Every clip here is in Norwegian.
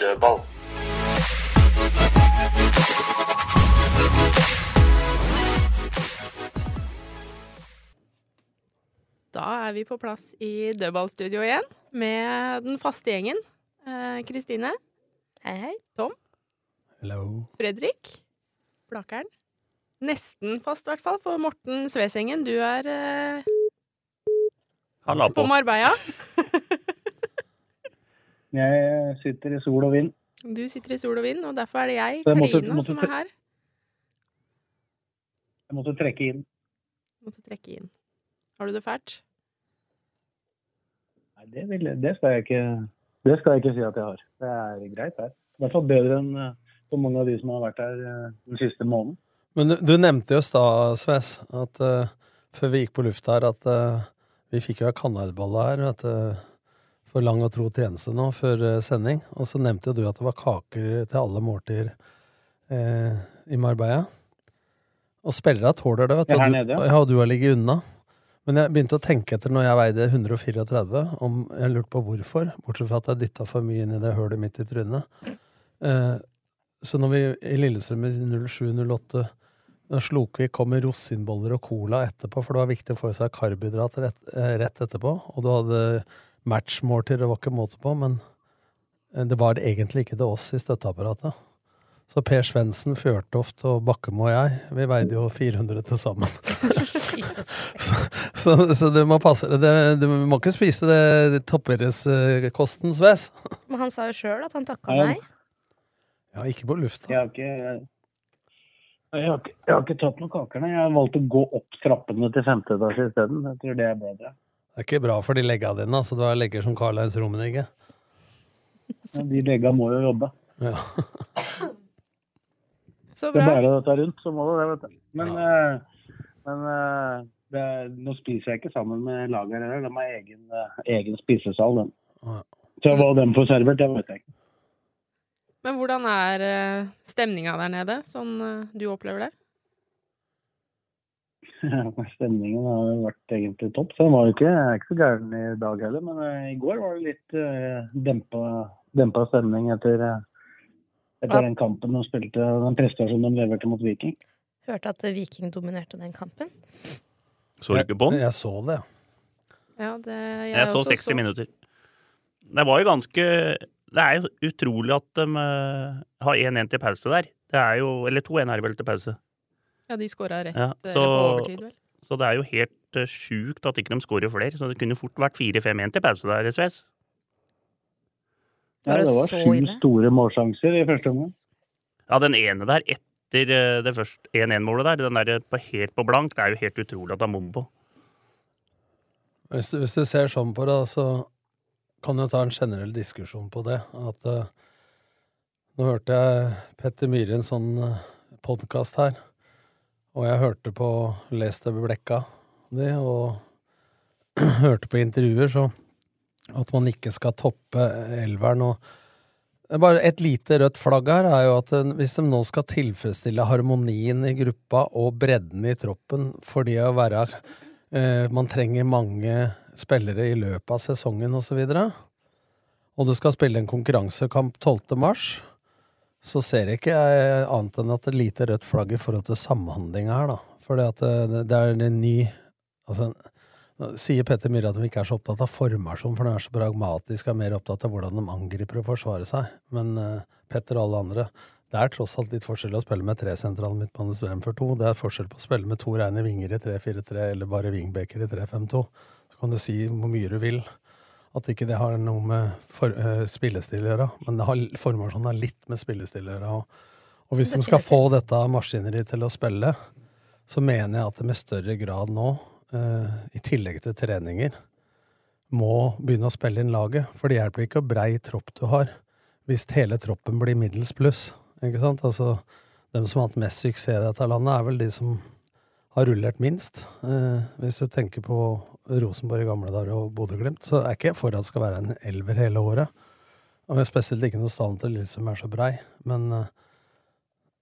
Dødball. Da er vi på plass i dødballstudio igjen med den faste gjengen. Eh, Kristine. Hei, hei. Tom. Hello. Fredrik. Blakeren. Nesten fast, i hvert fall, for Morten Svesengen. Du er eh, Halla på på. Marbella. Jeg sitter i sol og vind. Du sitter i sol og vind, og derfor er det jeg, jeg måtte- Karina, måtte som er her. Jeg måtte trekke inn. Måtte trekke inn. Har du det fælt? Nei, det, vil, jeg- det, skal jeg ikke, det skal jeg ikke si at jeg har. Det er greit her. I hvert fall bedre enn så for mange av de som har vært her eh, den siste måneden. Men du, du nevnte jo i stad, Sves, at uh, før vi gikk på lufta her, at uh, vi fikk jo ei kanelbolle her vet du, for lang og tro tjeneste nå før eh, sending. Og så nevnte jo du at det var kaker til alle måltider eh, i Marbella. Og spillere tåler det, vet du. Her nede, ja. ja. og du har ligget unna. Men jeg begynte å tenke etter når jeg veide 134, om jeg lurte på hvorfor. Bortsett fra at jeg dytta for mye inn i det hølet mitt i trynet. Eh, så når vi i Lillestrøm i 07-08 da Slokvik kom med rosinboller og cola etterpå, for det var viktig å få i seg karbohydrater rett, eh, rett etterpå, og du hadde matchmåltider, det var ikke måte på, men eh, det var egentlig ikke til oss i støtteapparatet. Så Per Svendsen, Fjørtoft og Bakkemo og jeg, vi veide jo 400 til sammen. så, så, så du må passe det, Du må ikke spise det toppidrettskosten, Sves. Men han sa jo sjøl at han takka nei. Ja, ikke på lufta. Jeg har ikke, jeg, har ikke, jeg har ikke tatt noen kaker, nei. Jeg har valgt å gå opp trappene til femte etasje isteden. Jeg tror det er bedre. Det er ikke bra for de legga dine. Altså, du har legger som Karl-Heinz Rummenigge. Men De legga må jo jobbe. Ja. Så bra. bære dette rundt, så må det det, vet du. Men, eh, men eh, det nå spiser jeg ikke sammen med laget heller. De har egen, eh, egen spisesal, den. Ja. Så hva de får servert, det vet jeg ikke. Men hvordan er stemninga der nede, sånn du opplever det? Stemningen har vært egentlig topp. Så den var jo ikke, ikke så gæren i dag heller. Men eh, i går var det litt uh, dempa, dempa stemning etter, eh, etter Ja. den kampen de spilte, den prestasjonen de leverte mot Viking. Hørte at Viking dominerte den kampen. Så du ikke på den? Jeg så det. Ja, det jeg, Jeg så også 60 minutter. Det var jo ganske Det er jo utrolig at de uh, har 1-1 til pause der. Det er jo Eller 2-1 er det vel til pause. Ja, de skåra rett Ja, eh, så- på overtid, vel. Så det er jo helt uh, sjukt at ikke de skårer flere. Så det kunne fort vært 4-5-1 til pause der, Sves. Ja, det det var så sju store målsjanser i første omgang. Ja, den ene der etter eh, det første 1-1-målet der, den der på, helt på blank, det er jo helt utrolig at han bommer på. Hvis du, hvis du ser sånn på det, så kan du ta en generell diskusjon på det. At uh, Nå hørte jeg Petter Myhre i en sånn uh, podkast her, og jeg hørte på Leste Blekka det, og hørte på intervjuer, så at man ikke skal toppe elveren og bare Et lite rødt flagg her er jo at eh, hvis de nå skal tilfredsstille harmonien i gruppa og bredden i troppen fordi å være eh, Man trenger mange spillere i løpet av sesongen osv. Og, så og du skal spille en konkurransekamp 12. mars, så ser jeg ikke jeg annet enn at det er lite rødt flagg i forhold til samhandlinga her, da. For det, det er en ny Altså, sier Petter Myhre at de ikke er så opptatt av formasjon, for de er så pragmatiske og er mer opptatt av hvordan de angriper og forsvarer seg. Men uh, Petter og alle andre det er tross alt litt forskjell å spille med tre sentrale midtbanes VM for to. Det er forskjell på å spille med to reine vinger i 3-4-3 eller bare wingbacker i 3-5-2. Så kan du si hvor mye du vil at ikke det har noe med for, uh, spillestil å gjøre. Men det har, formasjonen har litt med spillestil å gjøre. Og, og hvis de skal få dette maskineriet til å spille, så mener jeg at det med større grad nå, uh, i tillegg til treninger må begynne å spille inn laget. For det hjelper ikke hvor brei tropp du har, hvis hele troppen blir middels pluss. Ikke sant? Altså, dem som har hatt mest suksess i dette landet, er vel de som har rullert minst. Eh, hvis du tenker på Rosenborg i gamle dager og Bodø-Glimt, så er ikke jeg for at det skal være en elver hele året. Og jeg har spesielt ikke noe stand til Lillestrøm er så brei. Men eh,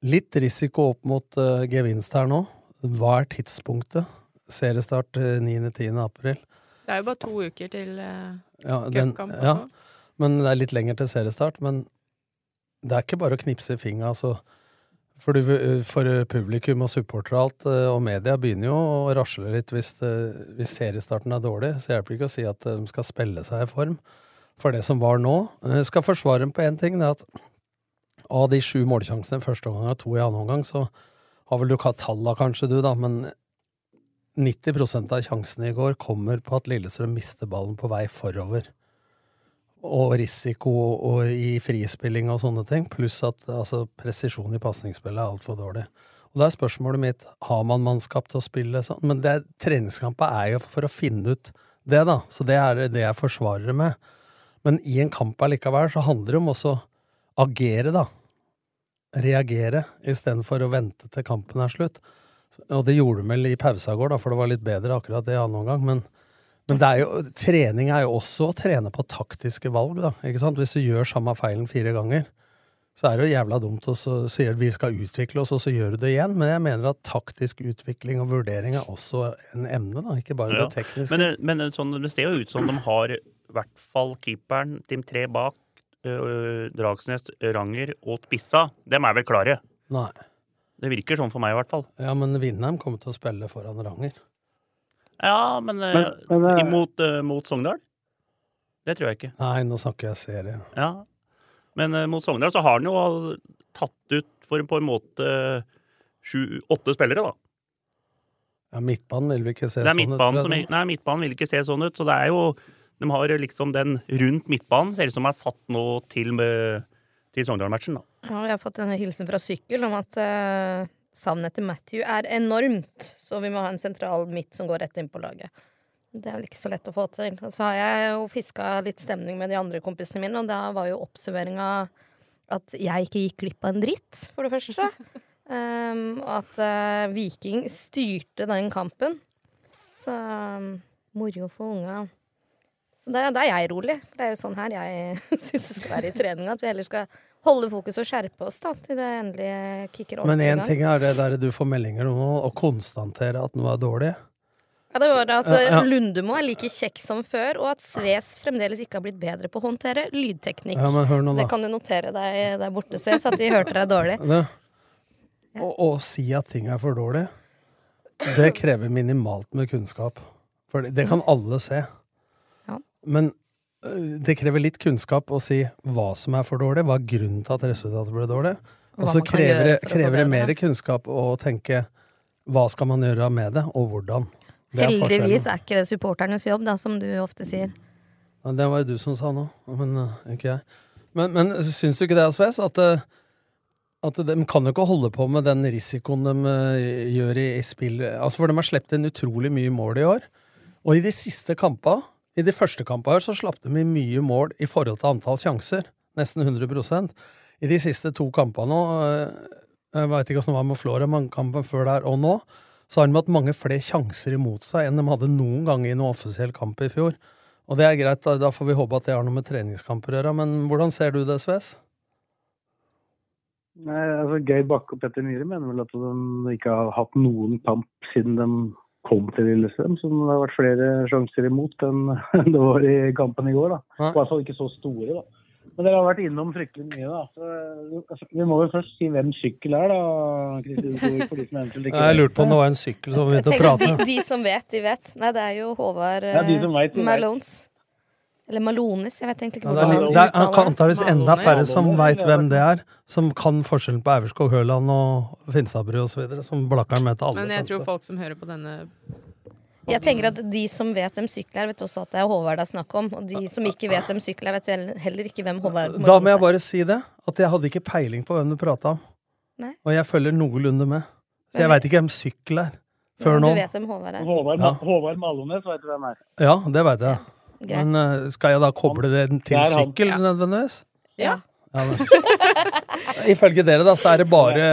litt risiko opp mot uh, gevinst her nå. Hva er tidspunktet? Seriestart eh, 9.-10. april. Det er jo bare to uker til uh, Ja, den, cupkamp ja, men det er litt lenger til seriestart. Men det er ikke bare å knipse i fingra. Altså. For, du- for publikum og supportere og alt, eh, og media begynner jo å rasle litt hvis, hvis seriestarten er dårlig. Så hjelper det ikke å si at de skal spille seg i form. For det som var nå Jeg skal forsvare dem på én ting. Det er at av de sju målsjansene første omgang og to i annen omgang, så har vel du hatt talla, kanskje, du, da, men 90% av sjansene i går kommer på at Lillestrøm mister ballen på vei forover. Og risiko og i frispilling og sånne ting, pluss at altså, presisjon i pasningsspillet er altfor dårlig. Og da er spørsmålet mitt har man mannskap til å spille sånn. Men det, er jo for å finne ut det, da. Så det er det jeg forsvarer det med. Men i en kamp allikevel så handler det om også å agere, da. Reagere, istedenfor å vente til kampen er slutt. Og det gjorde de vel i pausa i går, da, for det var litt bedre akkurat det i annen omgang. Men, men det er jo, trening er jo også å trene på taktiske valg, da. Ikke sant? Hvis du gjør samme feilen fire ganger, så er det jo jævla dumt å så at vi skal utvikle oss, og så gjør du det igjen. Men jeg mener at taktisk utvikling og vurdering er også en emne, da. Ikke bare Ja. det tekniske. Men, det- men sånn, det ser jo ut som de har i hvert fall keeperen, team tre bak, øh, Dragsnes, Ranger og Spissa. Dem er vel klare? Nei. Det virker sånn for meg, i hvert fall. Ja, men Vindheim kommer til å spille foran Ranger. Ja, men, øh, Men- men, øh, imot, uh, mot Sogndal? Det tror jeg ikke. Nei, nå snakker jeg serie. Ja. Men uh, mot Sogndal så har han jo tatt ut for på en måte sju, åtte spillere, da. Ja, midtbanen vil vi ikke se er sånn ut. som. Nei, midtbanen vil ikke se sånn ut. Så det er jo De har liksom den rundt midtbanen, ser ut som er satt nå til, med- til Sogndal-matchen, da. Ja, jeg har fått en hilsen fra Sykkel om at uh, savnet til Matthew er enormt, så vi må ha en sentral midt som går rett inn på laget. Det er vel ikke så lett å få til. Og så har jeg jo fiska litt stemning med de andre kompisene mine, og da var jo oppsummeringa at jeg ikke gikk glipp av en dritt, for det første. Um, at uh, Viking styrte den kampen. Så um, moro for unga. Så da, da er jeg rolig. For det er jo sånn her jeg syns det skal være i treninga. At vi heller skal holde fokus og skjerpe oss da, til det endelige kicker Men ordentlig én ting er det der du får meldinger om å konstatere at noe er dårlig. Ja, det var at Ja, eh, Lundemo er like kjekk som før, og at Sves fremdeles ikke har blitt bedre på å håndtere lydteknikk. Ja, men hør nå, Så det kan du notere deg der borte, Sves, at de hørte deg dårlig. Det, å, å si at ting er for dårlig, det krever minimalt med kunnskap. For det, kan alle se. Ja. Men det krever litt kunnskap å si hva som er for dårlig, hva er grunnen til at resultatet ble dårlig. Og så krever, det- krever det mer kunnskap å tenke hva skal man gjøre med det, og hvordan. Det er Heldigvis er ikke det supporternes jobb, da, som du ofte sier. Ja, det var jo du som sa nå, men øh, ikke jeg. Men, men syns du ikke det, Sves, at, øh, at de kan jo ikke holde på med den risikoen de øh, gjør i, i spill Altså, For de har sluppet inn utrolig mye mål i år. Og i de siste kampene, i de første kampene her så slapp de i mye mål i forhold til antall sjanser. Nesten 100% I de siste to kampene nå, øh, jeg veit ikke åssen det var med Flora, men kampen før der og nå, så har de hatt mange flere sjanser imot seg enn de hadde noen gang i noen offisiell kamp i fjor. Og det er greit, da, får vi håpe at det har noe med treningskamper å gjøre. Men hvordan ser du det, Sves? Nei, altså Geir Bakke og Petter Myhre mener vel at de ikke har hatt noen kamp siden de kom til Lillestrøm. Så det har vært flere sjanser imot enn det var i kampen i går. da. I hvert fall ikke så store. da. Men dere har vært innom fryktelig mye. da. Så, altså, vi må vel først si hvem sykkel er, da. Kristin som Jeg lurte på om det. var en sykkel som begynte å prate. at de, de som vet, de vet. Nei, det er jo Håvard Ja, de eh, vet, vet. Malones. Eller Malonis, jeg vet egentlig ikke Ja, det er, hvordan det er antakeligvis enda færre som veit hvem det er, som kan forskjellen på Auverskog Høland og Finstadbru osv., som Blakkaren med til alle. Men jeg tror folk som hører på denne Jeg tenker at de som vet hvem sykkel er, vet også at det er Håvard det er snakk om. Og de som ikke vet hvem sykkel er, vet heller ikke hvem Håvard Da må jeg er. bare si det, at jeg hadde ikke peiling på hvem du prata om. Nei. Og jeg følger noenlunde med. Så jeg veit ikke hvem sykkel er. Før nå. Du vet hvem Håvard er. Håvard, Ja. Håvard Malones vet du hvem er. Ja, det veit jeg. Greit. Men eh, skal jeg da koble det til han. sykkel Ja. nødvendigvis? Ja. Ja. Ifølge dere da, så er det bare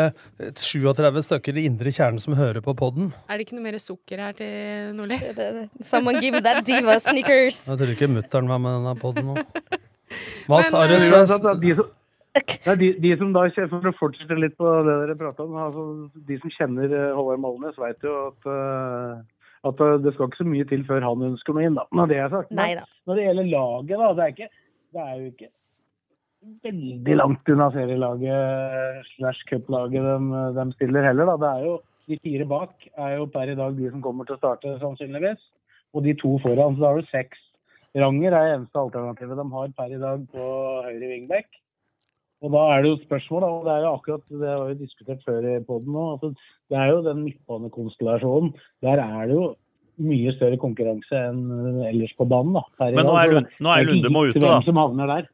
37 stykker i indre kjernen som hører på podden. Er det ikke noe mer sukker her til Nordli? Someone give that diva sneakers. Jeg tror ikke mutter'n var med denne podden nå. Hva Men, sa du, eh, uansett, De som, Nei, de, de som da, kjenner- For å fortsette litt på det dere prata om. Altså, de som kjenner eh, Håvard Malnes, vet jo at, at eh, det skal ikke så mye til før han ønsker noe inn. da. Når det er sagt. Men Når det gjelder laget, da. Det er, ikke, det er jo ikke veldig langt unna serielaget slash cuplaget de, de stiller heller. da. Det er jo De fire bak er jo per i dag de som kommer til å starte, sannsynligvis. Og de to foran. Så da har du seks. Ranger er eneste alternativet de har per i dag på høyre wingback. Og da er det jo spørsmål, da, og det er jo akkurat det har vi jo diskutert før i poden nå. Altså, det er jo den midtbanekonstellasjonen. Der er det jo mye større konkurranse enn ellers på banen. da. Her Men nå er Lund- nå er Lundemo ute, da. som havner der.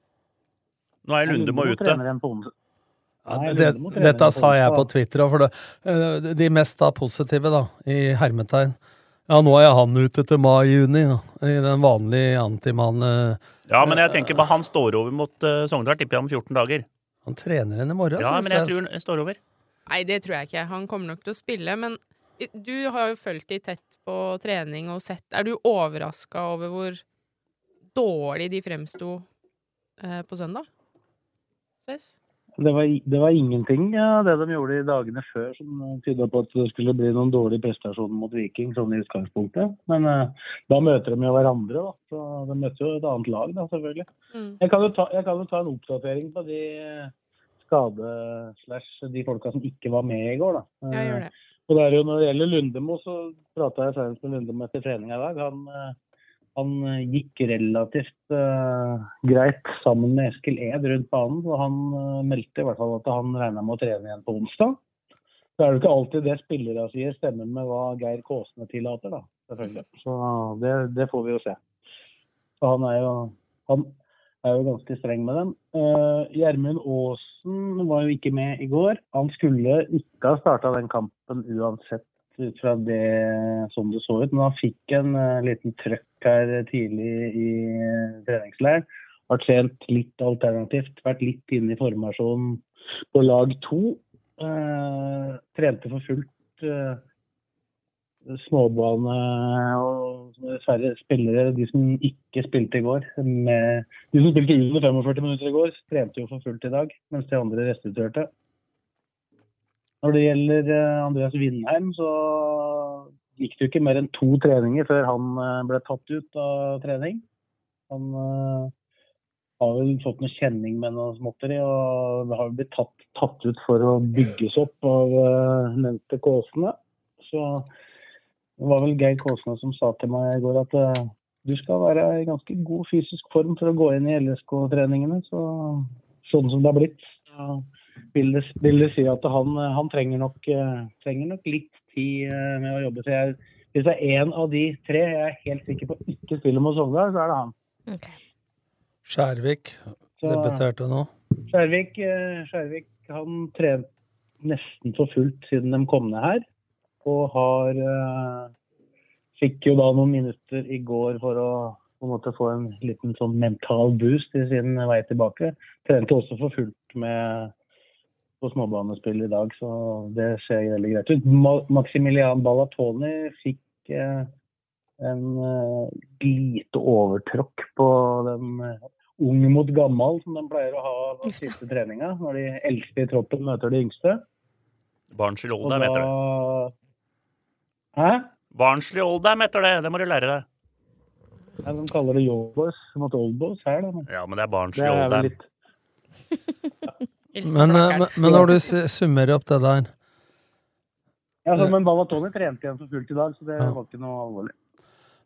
Nå er Lundemo ute. onsdag. Det, dette sa jeg på. Twitter òg, for det, eh, de mest da positive, da, i hermetegn Ja, nå er han ute til mai-juni, i den vanlige antimann... Ja, men jeg tenker bare han står over mot uh, Sogndal, tipper jeg om 14 dager. Han trener henne i morgen. Ja, men jeg tror han står over. Nei, det tror jeg ikke. Han kommer nok til å spille, men du har jo fulgt de tett på trening og sett Er du overraska over hvor dårlig de fremsto eh, på søndag? Sves? Det var, det var ingenting ja, det de gjorde i dagene før som tyda på at det skulle bli noen dårlig prestasjon mot Viking sånn i utgangspunktet. Men eh, da møter de jo hverandre, da. Så de møter jo et annet lag, da, selvfølgelig. Mm. Jeg kan ta, jeg kan jo ta en oppdatering på de eh, skade-slash de folka som ikke var med i går, da. Ja, gjør det. Og det er jo Når det gjelder Lundemo, så prata jeg senest med Lundemo etter trening i dag. Han, eh, han eh, gikk relativt uh, greit sammen med Eskil Ed rundt banen. Og han uh, meldte i hvert fall at han regna med å trene igjen på onsdag. Så er det ikke alltid det spillere sier stemmer med hva Geir Kåsne tillater, da. Selvfølgelig. Så det, det får vi jo se. Så han er jo han er jo ganske streng med dem. Gjermund uh, Aasen var jo ikke med i går. Han skulle ikke ha starta den kampen uansett ut fra det som det så ut, men han fikk en uh, liten trøkk her tidlig i uh, treningsleiren. Har trent litt alternativt, vært litt inne i formasjonen på lag to. Uh, trente for fullt uh, småbane og færre spillere, de som ikke spilte i går. Med, de som spilte under 45 minutter i går, trente jo for fullt i dag, mens de andre restituerte. Når det gjelder eh, Andreas Vindheim, så gikk det jo ikke mer enn to treninger før han eh, ble tatt ut av trening. Han eh, har vel fått noe kjenning med noe småtteri, og har blitt tatt, tatt ut for å bygges opp av nevnte Kåsene. Så det var vel Geir Kåsene som sa til meg i går at du skal være i ganske god fysisk form for å gå inn i LSK-treningene. Så sånn som det har blitt, vil det, vil det si at han, han trenger, nok, eh, trenger nok litt tid eh, med å jobbe. Så jeg, hvis det er én av de tre jeg er helt sikker på ikke spiller mot Sogndal, så er det han. Skjærvik debuterte nå. Skjærvik, eh, Skjærvik han trent nesten for fullt siden de kom ned her. Og har Fikk jo da noen minutter i går for å på en måte få en liten sånn mental boost i sin vei tilbake. Trente også for fullt med på småbanespill i dag, så det ser veldig greit ut. Maximilian Ballatoni fikk eh, en eh, lite overtråkk på den eh, ung mot gammel som de pleier å ha på siste treninga, når de eldste i troppen møter de yngste. Barnslig oldheim heter det. Hæ? Barnslig oldheim heter det. Det må du lære deg. Ja, de kaller det Yoldboys mot Oldboys her, da. Men Ja, men det er barnslig oldheim. litt Men, men, men når du summerer opp det der Ja, så, men Balatoni trente igjen for fullt i dag, så det Ja. var ikke noe alvorlig.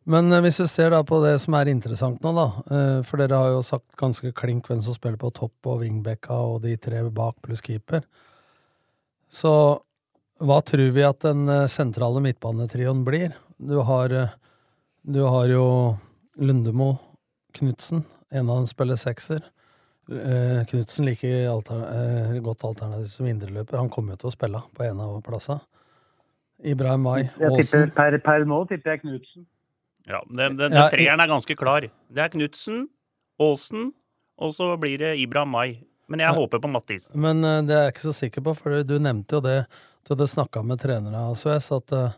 Men eh, hvis du ser da på det som er interessant nå, da, eh, for dere har jo sagt ganske klink hvem som spiller på topp og wingbacka og de tre bak pluss keeper, så hva tror vi at den eh, sentrale midtbanetrioen blir? Du har, du har jo Lundemo, Knutsen, en av dem spiller sekser. Eh, Knutsen liker alter, uh, godt alternativ som indreløper. Han kommer jo til å spille på en av plassene. Ibrahim Mai, Aasen. per, per nå tipper jeg Knutsen. Ja, den, den, den Ja, treeren er ganske klar. Det er Knutsen, Aasen, og så blir det Ibrahim Mai. Men jeg Ja. håper på Mathisen. Men uh, det er jeg ikke så sikker på, for du nevnte jo det du hadde snakka med trenere av Sves, at uh,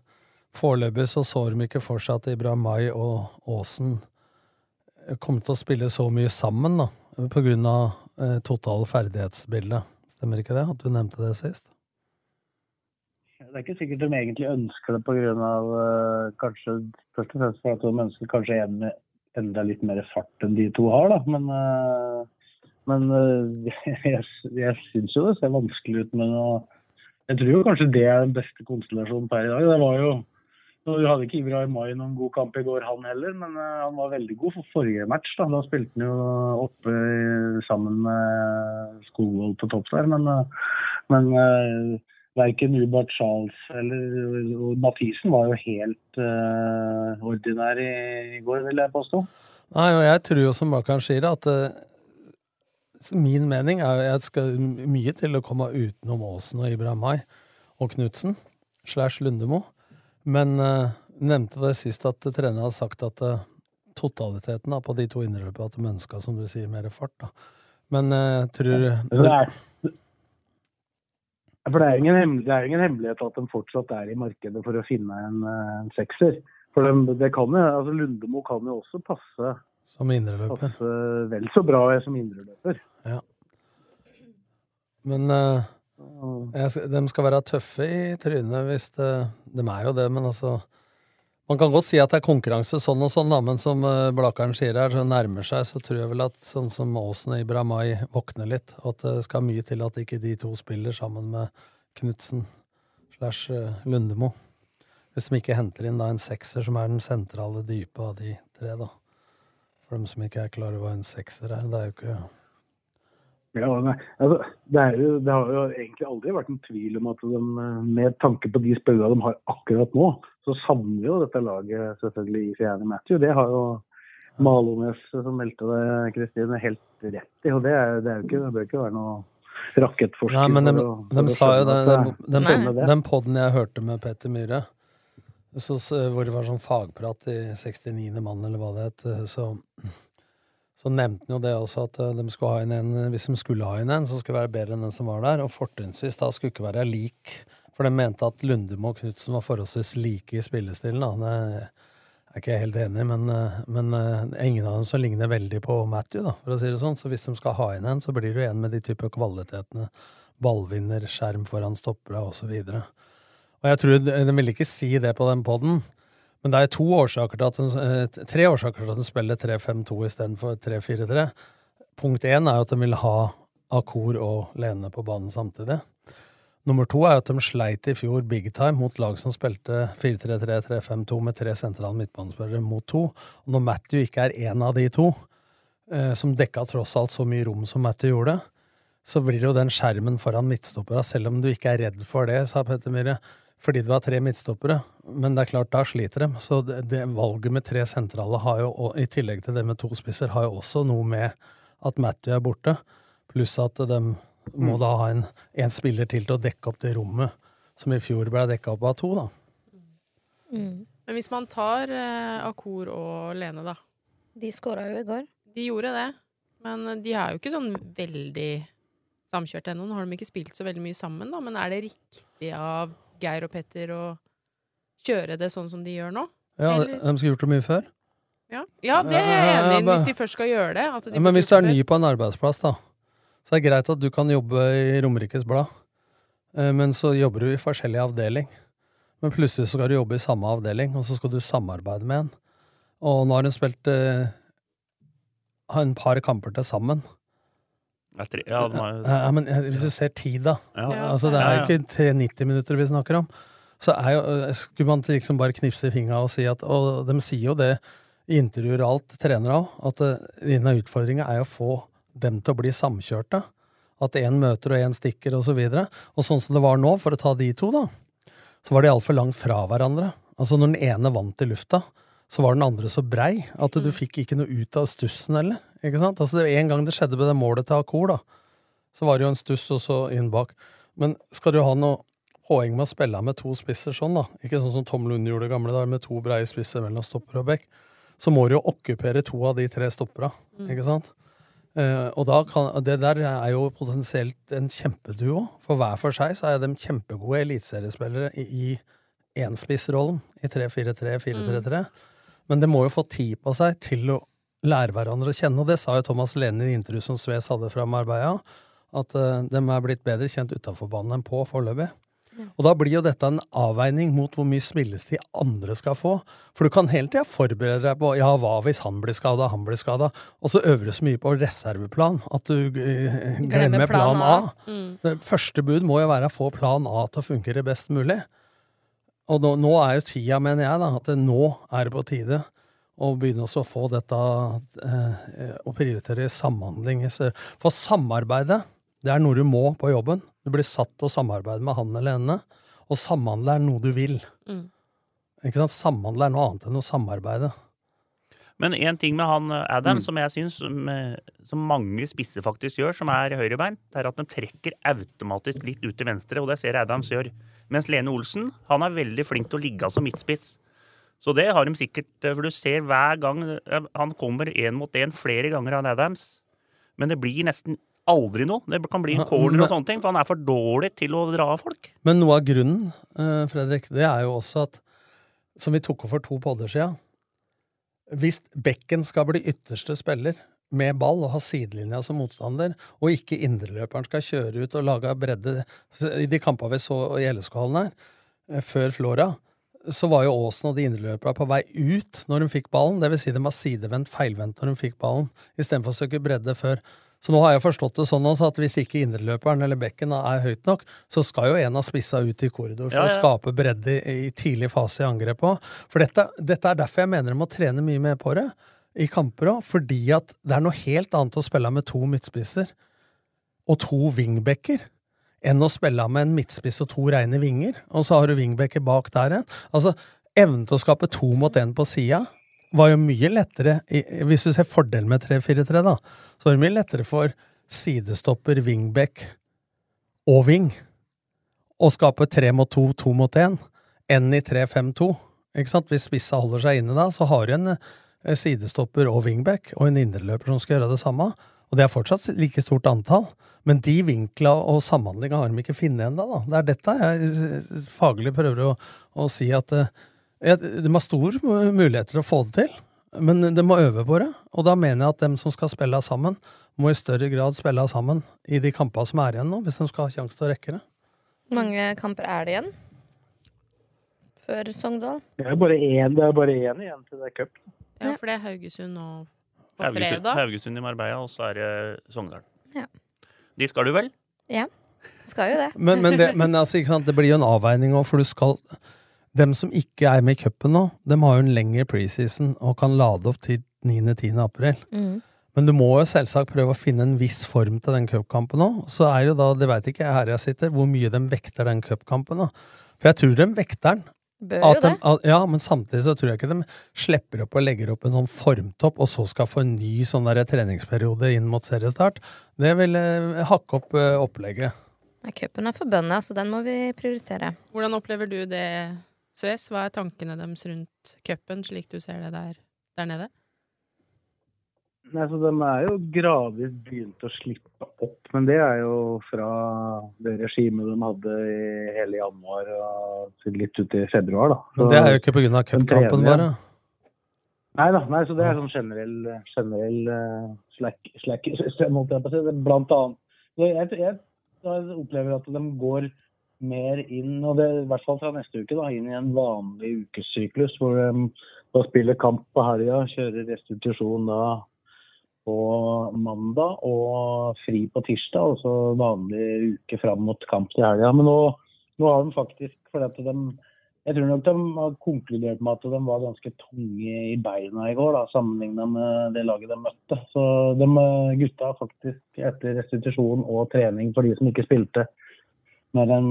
foreløpig så så de ikke for seg at Ibrahim Mai og Aasen kom til å spille så mye sammen, da, på grunn av uh, totale ferdighetsbildet. Stemmer ikke det? At du nevnte det sist? Det er ikke sikkert de egentlig ønsker det pga. Uh, kanskje først og fremst at de ønsker kanskje en enda litt mer fart enn de to har, da. Men, uh, men uh, jeg, jeg syns jo det ser vanskelig ut. Men uh, jeg tror jo kanskje det er den beste konstellasjonen per i dag. Det var jo nå hadde ikke Ibrahim Mai noen god kamp i går, han heller, men uh, han var veldig god for forrige match. Da, da spilte han jo oppe sammen med Skogvold på topp der. Men, uh, men uh, verken Ubert Charles eller Mathisen var jo helt uh, ordinær i, i går, vil jeg påstå. Nei, og jeg tror jo som Bakan sier, at uh, min mening er at det skal mye til å komme utenom Aasen og Ibrahim Mai og Knutsen slash Lundemo. Men uh, nevnte det sist at treneren har sagt at uh, totaliteten da, på de to innløpene at menneska, som du sier, mer fart. da. Men uh, tror ja, det er, for det er, ingen det er ingen hemmelighet at de fortsatt er i markedet for å finne en, en sekser. For de, det kan jo, altså Lundemo kan jo også passe, Som passe vel så bra som indreløper. Ja. Men skal- de skal være tøffe i trynet hvis det De er jo det, men altså Man kan godt si at det er konkurranse sånn og sånn, da, men som uh, Blakeren sier her, så nærmer seg, så tror jeg vel at sånn som Aasen og Ibrahimai våkner litt, og at det skal mye til at ikke de to spiller sammen med Knutsen slash eh, Lundemo. Hvis de ikke henter inn da en sekser som er den sentrale dype av de tre, da. For dem som ikke er klar over hva en sekser er. Det er jo ikke Ja, altså, det, er jo, det har jo egentlig aldri vært en tvil om at de, med tanke på de spillerne de har akkurat nå, så savner jo dette laget selvfølgelig i Fjerne Matthew. Det har jo Malones som meldte det, Kristine, helt rett i. Og det, er, det, er jo ikke, det bør ikke være noe rakettforsker. Nei, men de, for å- for de sa jo det, den, den, den podden jeg hørte med Petter Myhre, så, så- hvor det var sånn fagprat i 69. mann, eller hva det het, så, så nevnte han jo det også, at eh, de ha inn en, hvis de skulle ha inn en, så skulle det være bedre enn den som var der, og fortrinnsvis da skulle ikke være lik, for de mente at Lundemo og Knutsen var forholdsvis like i spillestilen. Da. Det er ikke jeg helt enig i, men, eh, men eh, ingen av dem som ligner veldig på Matthew, da, for å si det sånn. Så hvis de skal ha inn en, så blir jo en med de type kvalitetene. Ballvinner, skjerm foran stoppere, osv. Og jeg tror de ville ikke si det på den poden, men det er to årsaker til at den, eh, tre årsaker til at den spiller 3-5-2 istedenfor 3-4-3. Punkt én er at de vil ha Akor og Lene på banen samtidig. Nummer to er at de sleit i fjor big time mot lag som spilte 4-3-3-3-5-2 med tre sentrale midtbanespillere mot to. Og når Matthew ikke er én av de to, eh, som dekka tross alt så mye rom som Matthew gjorde, så blir det jo den skjermen foran midtstoppera, selv om du ikke er redd for det, sa Petter Myhre, fordi du har tre midtstoppere. Men det er klart, da sliter de. Så det, det valget med tre sentrale har jo, og i tillegg til det med to spisser, har jo også noe med at Matthew er borte, pluss at de må Mm. da ha en, en spiller til til å dekke opp det rommet som i fjor ble dekka opp av to, da. Men hvis man tar eh, Akor og Lene, da. De skåra jo i går. De gjorde det, men de er jo ikke sånn veldig samkjørt ennå. Nå har de ikke spilt så veldig mye sammen, da, men er det riktig av Geir og Petter å kjøre det sånn som de gjør nå? Ja, de, Eller- de skulle gjort det mye før. Ja, ja det er jeg enig i, hvis de først skal gjøre det. At de men hvis du er ny på en arbeidsplass, da, så er det greit at du kan jobbe i Romerikes Blad, Eh, men så jobber du i forskjellig avdeling. Men plutselig så skal du jobbe i samme avdeling, og så skal du samarbeide med en. Og nå har hun spilt eh, en par kamper til sammen. Ja, tre- ja, men hvis du ser tid, da. Ja. Ja, altså, det er jo ikke tre 90 minutter vi snakker om. Så er jo, eh, skulle man liksom bare knipse i fingra og si at Og de sier jo det i intervjuer og alt, trenere òg, at eh, en er å få dem til å bli samkjørte. At én møter og én stikker, og så videre. Og sånn som det var nå, for å ta de to, da, så var de altfor langt fra hverandre. Altså når den ene vant i lufta, så var den andre så brei at du fikk ikke noe ut av stussen heller. Ikke sant? Altså det En gang det skjedde med det målet til Akor, da, så var det jo en stuss og så inn bak. Men skal du ha noe poeng med å spille med to spisser sånn, da. Ikke sånn som Tom Lund gjorde gamle dager, med to breie spisser mellom stopper og bekk. Så må du jo okkupere to av de tre stoppera, Mm. ikke sant? Uh, og da kan, det der er jo potensielt en kjempeduo. For hver for seg så er de kjempegode eliteseriespillere i, i enspissrollen i 3-4-3, 4-3-3. Men det må jo få tid på seg til å lære hverandre å kjenne, og det sa jo Thomas Lene i intervjuet som Sves hadde fra Marbella, at uh, de er blitt bedre kjent utafor banen enn på foreløpig. Og da blir jo dette en avveining mot hvor mye spillestid andre skal få. For du kan hele tida forberede deg på ja, hva hvis han blir skada, han blir skada, og så øver du så mye på reserveplan at du eh, glemmer plan A. Mm. Det første bud må jo være å få plan A til å fungere best mulig. Og nå, nå er jo tida, mener jeg, da, at det nå er det på tide å begynne også å få dette eh, Å prioritere samhandling. For samarbeidet, det er noe du må på jobben. Du blir satt til å samarbeide med han eller henne. Og samhandle er noe du vil. Mm. Ikke sant? Samhandle er noe annet enn å samarbeide. Men én ting med han eh, Adam Mm. som jeg syns som, eh, som mange spisser faktisk gjør, som er høyrebeint, det er at de trekker automatisk litt ut til venstre, og det ser jeg Adams gjør. Mens Lene Olsen han er veldig flink til å ligge som midtspiss. Så det har de sikkert eh, For du ser hver gang eh, Han kommer én mot én flere ganger av Adams, men det blir nesten aldri noe. Det kan bli en corner og sånne ting, for han er for dårlig til å dra av folk. Men noe av grunnen, eh, Fredrik, det er jo også at Som vi tok opp for to podder sia. Hvis bekken skal bli ytterste spiller med ball og ha sidelinja som motstander, og ikke indreløperen skal kjøre ut og lage bredde I de kampene vi så i LSK-hallen her, eh, før Flora, så var jo Aasen og de indreløperne på vei ut når de fikk ballen. Det vil si de var sidevendt, feilvendt når de fikk ballen, istedenfor å søke bredde før. Så nå har jeg forstått det sånn også at hvis ikke indreløperen eller bekken er høyt nok, så skal jo en av spissa ut i korridor for Ja, ja. å skape bredde i, i tidlig fase i angrepet òg. For dette, dette er derfor jeg mener de må trene mye mer på det i kamper òg. Fordi at det er noe helt annet å spille med to midtspisser og to wingbacker enn å spille med en midtspiss og to reine vinger, og så har du wingbacker bak der igjen. Altså, evnen til å skape to mot én på sida var jo mye lettere Hvis du ser fordelen med 3-4-3, da, så er det mye lettere for sidestopper, wingback og wing å skape tre mot to, to mot én, enn i 3-5-2. Ikke sant? Hvis spissa holder seg inne da, så har du en sidestopper og wingback og en indreløper som skal gjøre det samme. Og det er fortsatt like stort antall. Men de vinkla og samhandlinga har de ikke funnet ennå. Det er dette jeg eh, faglig prøver å, å si at eh, de har stor muligheter til å få det til, men de må øve på det. Og da mener jeg at dem som skal spille sammen, må i større grad spille sammen i de kampene som er igjen nå, hvis de skal ha sjanse til å rekke det. Hvor mange kamper er det igjen? Før Sogndal? Det er bare én, det er bare én igjen til det er cup. Ja, for det er Haugesund nå på Haugesund, fredag. Haugesund i Marbella, og så er det Sogndal. Ja. De skal du vel? Ja. Skal jo det. Men, men, det, men altså, ikke sant, det blir jo en avveining òg, for du skal Dem som ikke er med i cupen nå, dem har jo en lengre preseason og kan lade opp til 9.-10. april. Mm. Men du må jo selvsagt prøve å finne en viss form til den cupkampen òg. Så er jo da, det veit ikke jeg her jeg sitter, hvor mye de vekter den cupkampen. For jeg tror de vekter den. Bør jo de, det. at, ja, men samtidig så tror jeg ikke de slipper opp og legger opp en sånn formtopp, og så skal få en ny sånn der treningsperiode inn mot seriestart. Det vil eh, hakke opp eh, opplegget. Nei, Cupen er for bøndene, så den må vi prioritere. Hvordan opplever du det, Sves? Hva er tankene deres rundt cupen, slik du ser det der, der nede? Nei, så De er jo gradvis begynt å slippe opp, men det er jo fra det regimet de hadde i hele januar og litt ut i februar. da. Men det er jo ikke pga. cupkampen, bare. Nei da, nei, så det er sånn generell, generell uh, slack, slack holdt jeg på å si. Det er Blant annet. Jeg, jeg, jeg opplever at de går mer inn, og det i hvert fall fra neste uke, da, inn i en vanlig ukessyklus hvor de da spiller kamp på helga, kjører restitusjon da på mandag og fri på tirsdag, og så vanlig uke fram mot kamp til helga. Men nå, nå har de faktisk fordi de jeg tror nok de har konkludert med at de var ganske tunge i beina i går, da, sammenligna med det laget de møtte. Så de gutta har faktisk, etter restitusjon og trening for de som ikke spilte mer enn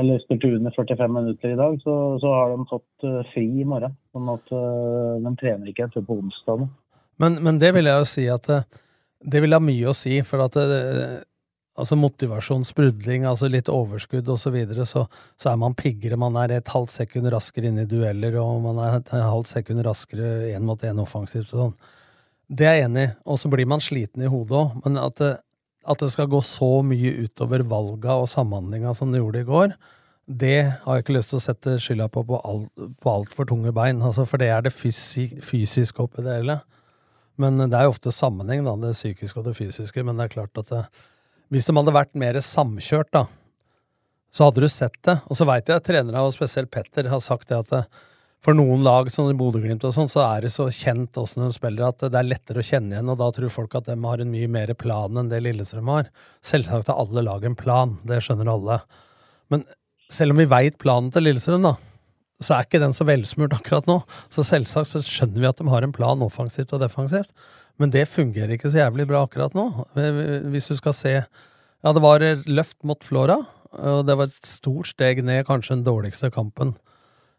eller spilte under 45 minutter i dag, så, så har de fått eh, fri i morgen. Sånn at eh, de trener ikke før på onsdag. nå. Men, men det vil jeg jo si at eh, det vil ha mye å si, for at det, altså motivasjon, sprudling, altså litt overskudd og så videre, så, så er man piggere. Man er et halvt sekund raskere inn i dueller, og man er et halvt sekund raskere én mot én offensivt og sånn. Det er jeg enig i, og så blir man sliten i hodet òg, men at det, at det skal gå så mye utover valga og samhandlinga som det gjorde i går, det har jeg ikke lyst til å sette skylda på på, alt, på tunge bein, altså, for det er det fysi fysiske oppi det hele. Men det er jo ofte sammenheng, da, det psykiske og det fysiske. Men det er klart at det, hvis de hadde vært mer samkjørt, da, så hadde du sett det. Og så veit jeg at trenere, og spesielt Petter, har sagt det at det, for noen lag, som Bodø-Glimt og sånn, så er det så kjent åssen de spiller at det er lettere å kjenne igjen, og da tror folk at de har en mye mer plan enn det Lillestrøm har. Selvsagt har alle lag en plan, det skjønner alle. Men selv om vi veit planen til Lillestrøm, da, så er ikke den så velsmurt akkurat nå. Så selvsagt så skjønner vi at de har en plan offensivt og defensivt, men det fungerer ikke så jævlig bra akkurat nå. Hvis du skal se Ja, det var løft mot Flora, og det var et stort steg ned, kanskje den dårligste kampen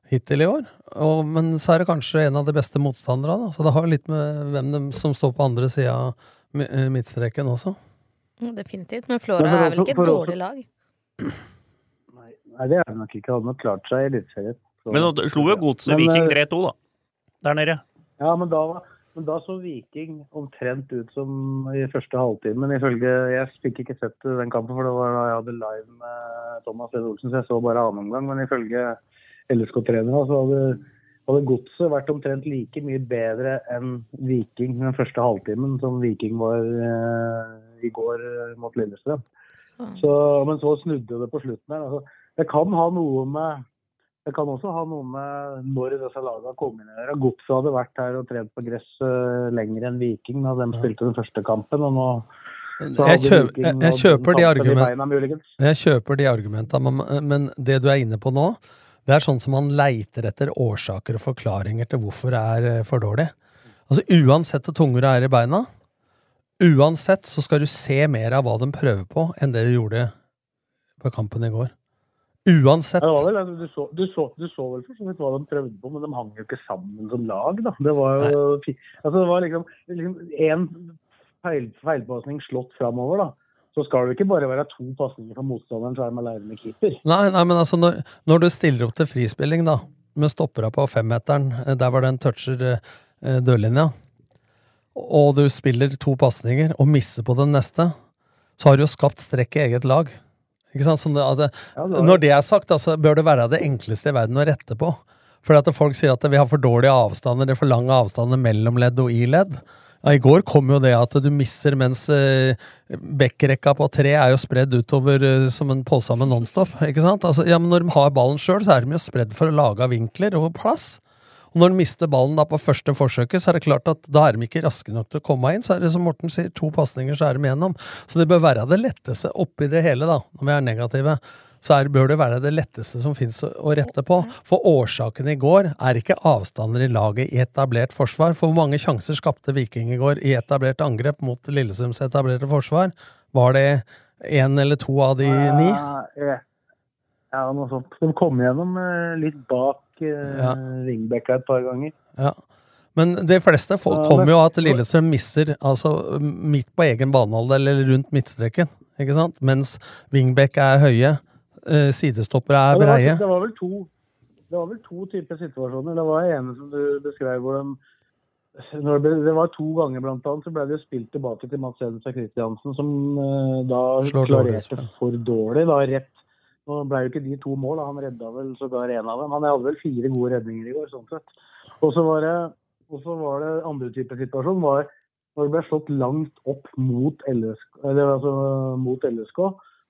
hittil i år. Og, men så er det kanskje en av de beste motstanderne, så det har litt med hvem de som står på andre sida av midtstreken også. Definitivt, men Flora er vel ikke et dårlig lag? Nei, det er det nok ikke. Hadde nok klart seg i Eliteserien. Men nå slo jo Godset Viking 3-2, da. Der nede. Ja, men da, men da, så Viking omtrent ut som i første halvtime. Ifølge Jeg fikk ikke sett den kampen, for det var da jeg hadde live med Thomas Lene Olsen, så jeg så bare annen omgang. Men ifølge LSK-trenerne så hadde, hadde Godset vært omtrent like mye bedre enn Viking den første halvtimen som Viking var eh, i går mot Lillestrøm. Så, men så snudde det på slutten her. Altså, det kan ha noe med det kan også ha noe med når disse lagene kombinerer. Godset hadde vært her og trent på gress uh, lenger enn Viking da de spilte den første kampen. og nå jeg, kjøper, jeg, jeg, kjøper de argument, jeg kjøper de argumentene, men, men det du er inne på nå, det er sånn som man leiter etter årsaker og forklaringer til hvorfor det er eh, for dårlig. Altså Uansett hvor tunge du er i beina, uansett så skal du se mer av hva de prøver på, enn det du gjorde på kampen i går. Uansett. Ja, vel, altså, du, så, du, så, du, så, vel for så vidt hva de prøvde på, men de hang jo ikke sammen som lag. da. Det var jo altså, det var liksom, liksom en feil, feilpasning slått framover, da. Så skal det ikke bare være to pasninger fra motstanderen, så er de aleine med keeper. Nei, nei, men altså, når, når, du stiller opp til frispilling, da, med stoppera på femmeteren, eh, der var det en toucher eh, dørlinja, og du spiller to pasninger og misser på den neste, så har du jo skapt strekk i eget lag. Det, at når det er sagt, altså, bør det være det enkleste i verden å rette på. Fordi at folk sier at vi har for dårlige avstander, det er for lange avstander mellom ledd og i ledd. Ja, I går kom jo det at du misser mens eh, backrekka på tre er jo spredd utover eh, som en pose med Nonstop. ikke sant? Altså, ja, men Når de har ballen sjøl, så er de jo spredd for å lage vinkler og plass. Og når de mister ballen da på første forsøket, så er det klart at da er de ikke raske nok til å komme inn. Så er det som Morten sier, to pasninger, så er de igjennom. Så det bør være det letteste oppi det hele, da, når vi er negative. Så er, bør det være det letteste som fins å rette på. For årsaken i går er ikke avstander i laget i etablert forsvar. For hvor mange sjanser skapte Viking i går i etablert angrep mot Lillesunds etablerte forsvar? Var det én eller to av de ni? Ja, noe sånt. De kom gjennom eh, litt bak ja. wingback et par ganger. Ja. Men de fleste kommer jo av at Lillestrøm mister altså, midt på egen banehalvdel eller rundt midtstreken, ikke sant? mens wingback er høye, eh, sidestoppere er breie. Ja, det, var, det, var vel to, det var vel to typer situasjoner. Det var ene som du beskrev hvor de det, ble, det, var to ganger blant annet, så ble det spilt tilbake til Mats Hedens og Kristiansen, som uh, da klarerte for dårlig. da Rett nå ble jo ikke de to mål, han redda vel sågar en av dem. Han hadde vel fire gode redninger i går, sånn sett. Og så var det, var det andre type situasjon var når det ble slått langt opp mot LSK, eller, altså, mot LSK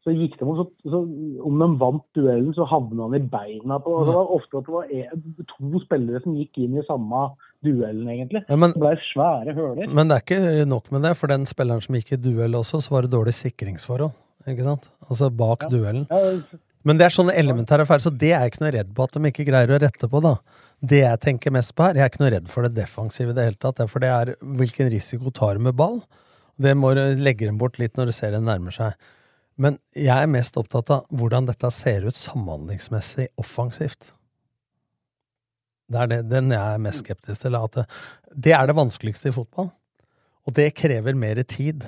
så gikk de så, så, Om de vant duellen, så havna han i beina på Det var ofte at det var en, to spillere som gikk inn i samme duellen, egentlig. Ja, men, det ble svære høler. Men det er ikke nok med det. For den spilleren som gikk i duell også, så var det dårlig sikringsforhold. Ikke sant? Altså bak ja. duellen. Ja, men det er sånne elementære feil, så det er jeg ikke noe redd på at de ikke greier å rette på, da. Det jeg tenker mest på her, jeg er ikke noe redd for det defensive i det hele tatt, for det er hvilken risiko tar du med ball. Det må du legge dem bort litt når du ser det nærmer seg. Men jeg er mest opptatt av hvordan dette ser ut samhandlingsmessig offensivt. Det er det, den jeg er mest skeptisk til. At det, det er det vanskeligste i fotball. Og det krever mer tid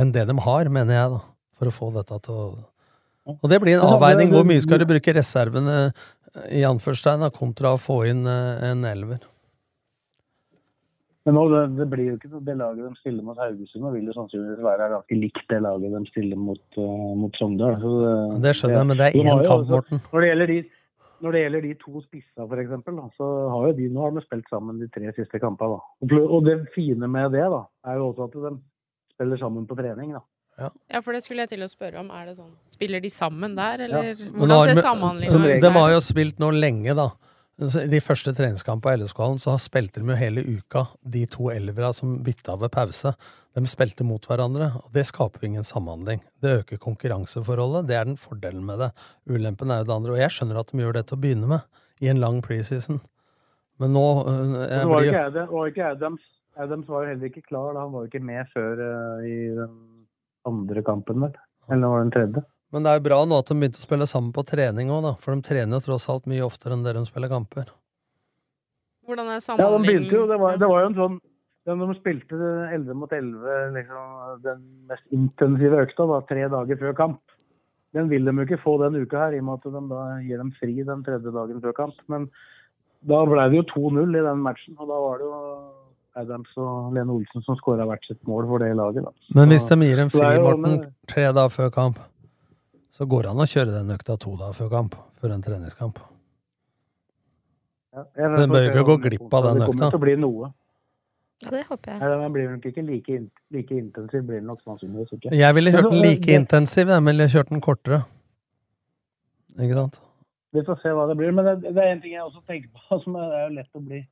enn det de har, mener jeg, da. for å få dette til å Og det blir en avveining. Hvor mye skal du bruke reservene i anførstegn da, kontra å få inn eh, en elver? Men nå, det, det, blir jo ikke det laget de stiller mot Haugesund, og vil jo sannsynligvis være ganske likt det laget de stiller mot, uh, mot Sogndal. Det, det, skjønner jeg, men det er én kamp, Morten. Når det gjelder de, når det gjelder de to spissa, f.eks., så har jo de nå har de spilt sammen de tre siste kampene. Og det fine med det da, er jo også at de spiller sammen på trening. da. Ja. ja. for det skulle jeg til å spørre om. Er det sånn, Spiller de sammen der, eller ja. hvordan ser samhandlinga ut? De har jo spilt nå lenge, da. De første treningskampene på LSK-hallen så spilte de jo hele uka, de to elvera som bytta ved pause. De spilte mot hverandre, og det skaper ingen samhandling. Det øker konkurranseforholdet, det er den fordelen med det. Ulempen er jo det andre. Og jeg skjønner at de gjør det til å begynne med, i en lang preseason. Men nå øh, ikke, Adam, var ikke Adams. Adams var jo heller ikke klar, da. han var jo ikke med før uh, i den andre kampen, vel. Eller var det den tredje? Men det er jo bra nå at de begynte å spille sammen på trening òg, da. For de trener jo tross alt mye oftere enn dere de spiller kamper. Hvordan er sammenhengen? Ja, de begynte jo. Det var, det var jo en sånn de spilte 11 mot 11, liksom, den mest intensive økta, da, tre dager før kamp. Den vil de jo ikke få den uka her, i og med at de da gir dem fri den tredje dagen før kamp. Men da ble det jo 2-0 i den matchen, og da var det jo Adams og Lene Olsen som skåra hvert sitt mål for det laget. Da. Men hvis de gir en fri, Morten, tre dager før kamp, så går det an å kjøre den økta to dager før kamp, før en treningskamp. Ja, så den bør jo ikke gå glipp av den økta. Det kommer til å bli noe. Ja, det håper jeg. Nei, Den blir nok ikke like, like intensiv, blir den nok sannsynligvis ikke. Jeg ville kjørt den like intensiv, jeg ville kjørt den kortere. Ikke sant? Vi får se hva det blir. Men det, det er en ting jeg også tenker på, som er, er lett å bli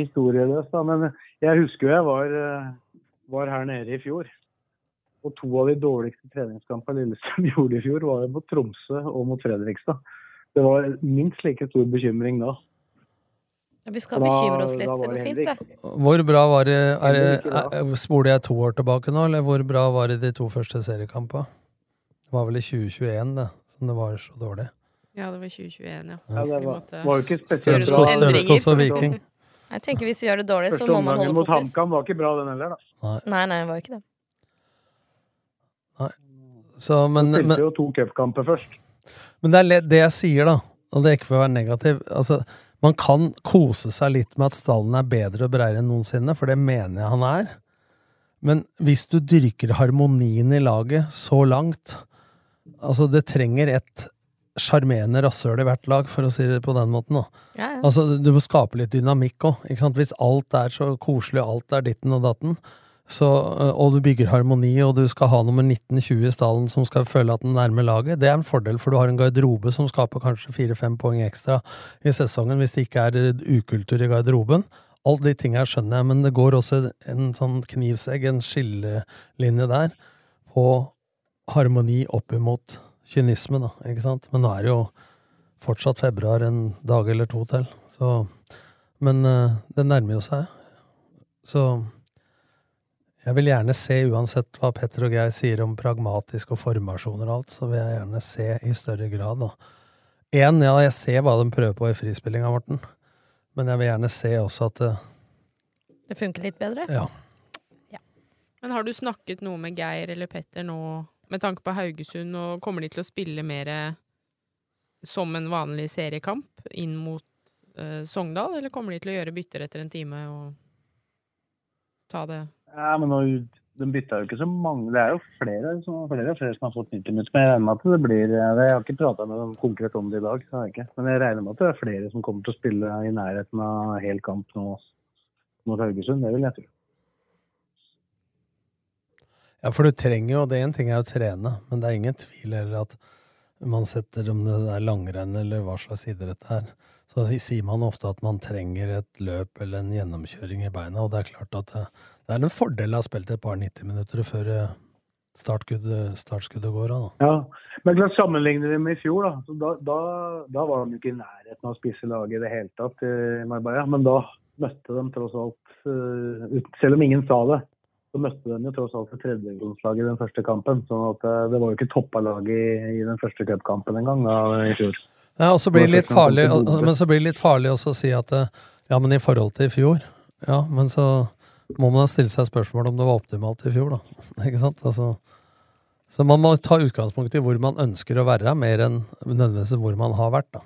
historieløs. Da. Men jeg husker jo jeg var, eh, var her nede i fjor. Og to av de dårligste treningskampene Lillestrøm gjorde i fjor, var jo mot Tromsø og mot Fredrikstad. Det var minst like stor bekymring da. Ja, vi skal da, bekymre oss litt. Det går fint, det. Hvor bra var det, er, er, Spoler jeg to år tilbake nå, eller hvor bra var det de to første seriekampene? Det var vel i 2021 det, som det var så dårlig. Ja, det var 2021, ja. ja det var, var jo ikke spesielt bra. Strømskog og Viking. Jeg tenker Hvis vi gjør det dårlig, så må man holde fokus. Første omgangen mot HamKam var ikke bra, den heller. da. Nei, nei, nei det var ikke det. Så, men, spilte jo to cupkamper først. Men det er det jeg sier, da, og det er ikke for å være negativ. altså man kan kose seg litt med at stallen er bedre og bredere enn noensinne, for det mener jeg han er. Men hvis du dyrker harmonien i laget så langt Altså, det trenger et sjarmerende rasshøl i hvert lag, for å si det på den måten. Ja, ja. Altså, du må skape litt dynamikk òg. Hvis alt er så koselig, alt er ditten og datten, så, eh, og du bygger harmoni, og du skal ha nummer 1920 i stallen som skal føle at den nærmer laget, det er en fordel, for du har en garderobe som skaper kanskje fire-fem poeng ekstra i sesongen hvis det ikke er ukultur i garderoben. Alle de tingene skjønner jeg, men det går også en sånn knivsegg, en skillelinje der, på harmoni opp imot kynisme, da, ikke sant? Men nå er det jo fortsatt februar en dag eller to til, så Men uh, det nærmer jo seg. Så jeg vil gjerne se, uansett hva Petter og Geir sier om pragmatisk og formasjoner og alt, så vil jeg gjerne se i større grad, da. Én, ja, jeg ser hva de prøver på i frispillinga, Morten, men jeg vil gjerne se også at det Det funker litt bedre? Ja. ja. Men har du snakket noe med Geir eller Petter nå med tanke på Haugesund, og kommer de til å spille mer som en vanlig seriekamp inn mot uh, Sogndal, eller kommer de til å gjøre bytter etter en time og ta det ja, men nå, de bytta jo ikke så mange. Det er jo flere, som, flere, flere som har fått 90 minutter. Men jeg regner med at det blir Jeg har ikke prata med dem konkret om det i dag, jeg ikke. men jeg regner med at det er flere som kommer til å spille i nærheten av hel kamp nå mot Haugesund. Det vil jeg tro. Ja, for du trenger jo Det én ting er å trene, men det er ingen tvil heller at man setter om det er langrenn eller hva slags idrett det er, så sier man ofte at man trenger et løp eller en gjennomkjøring i beina, og det er klart at det, det er en fordel å ha spilt et par 90 minutter før eh, startskuddet, startskuddet går av. Ja, men klart sammenligne det med i fjor, da, da, da, da var de ikke i nærheten av å spise laget i det hele tatt i Marbella. Men da møtte de tross alt, uh, selv om ingen sa det, så møtte de jo tross alt et tredjedivisjonslag i den første kampen. sånn at uh, det var jo ikke toppa laget i, i, den første cupkampen engang i fjor. Ja, og så blir det litt farlig, men så blir det litt farlig også å si at ja, men i forhold til i fjor Ja, men så må man stille seg spørsmål om det var optimalt i fjor, da. Ikke sant? Altså, Så man må ta utgangspunkt i hvor man ønsker å være, mer enn nødvendigvis hvor man har vært. da.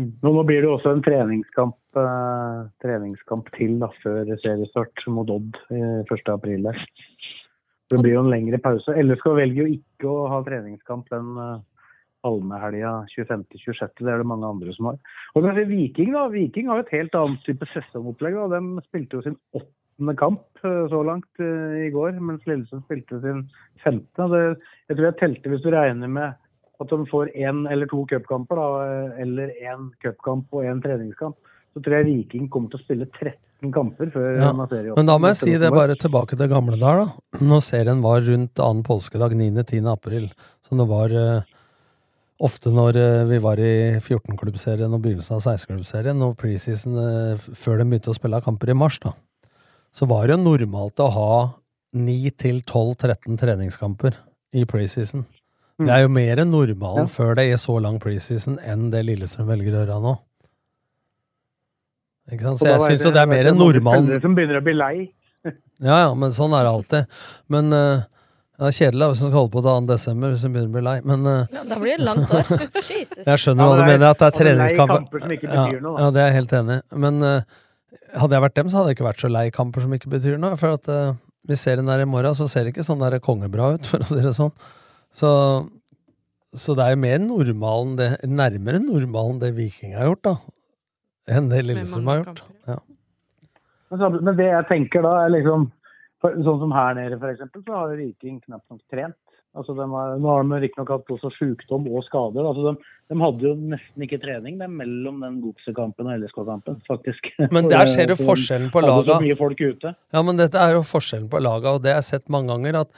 Mm. Nå, nå blir det også en treningskamp, eh, treningskamp til da, før seriestart mot Odd eh, 1. april. Det blir jo en lengre pause. LSK velger jo ikke å ha treningskamp den eh, Almehelga 25.-26. Det er det mange andre som har. Og kanskje Viking da, Viking har et helt annet type sesongopplegg. da. De spilte jo sin åttende kamp eh, så langt eh, i går, mens Lillesund spilte sin femte. Jeg tror jeg telte hvis du regner med at de får én eller to cupkamper, eller én cupkamp og én treningskamp, så tror jeg Viking kommer til å spille 13 kamper før Ja, man ser i Men da må jeg si det bare tilbake til gamle der, da. Når serien var rundt annen påskedag, 9.-10. april, som det var uh, ofte når uh, vi var i 14-klubbserien og begynnelsen av 16-klubbserien, og preseason uh, før de begynte å spille kamper i mars, da, så var det jo normalt å ha 9-12-13 treningskamper i preseason. Det er jo mer enn normalen Ja. før det er så lang preseason enn det Lillestrøm velger å gjøre nå. Ikke sant? Så jeg syns jo det er mer enn normalen. Spillere som begynner å bli lei. Ja, ja, men sånn er det alltid. Men uh, det er kjedelig hvis man skal holde på til 2. desember hvis man begynner å bli lei. Men uh, Ja, da blir det langt år. Jesus. jeg skjønner Ja, hva du men det er- mener, at det er treningskamper. ja, ja, det er jeg helt enig i. Men uh, hadde jeg vært dem, så hadde jeg ikke vært så lei kamper som ikke betyr noe. For at uh, hvis serien der i morgen, så ser det ikke sånn der kongebra ut, for å si det sånn. Så, så det er jo mer normalen, det, nærmere normalen det Viking har gjort, da. Enn det Lillesund har gjort. Ja. Men, det jeg tenker da, er liksom for, Sånn som her nede, eksempel, så har jo Viking knapt nok trent. Altså, de har, nå har de riktignok hatt også sykdom og skader. Altså, de, de hadde jo nesten ikke trening det er mellom den Godset-kampen og LSK-kampen, faktisk. Men der ser du forskjellen på laga. Ja, men dette er jo forskjellen på laga, og det har jeg sett mange ganger. At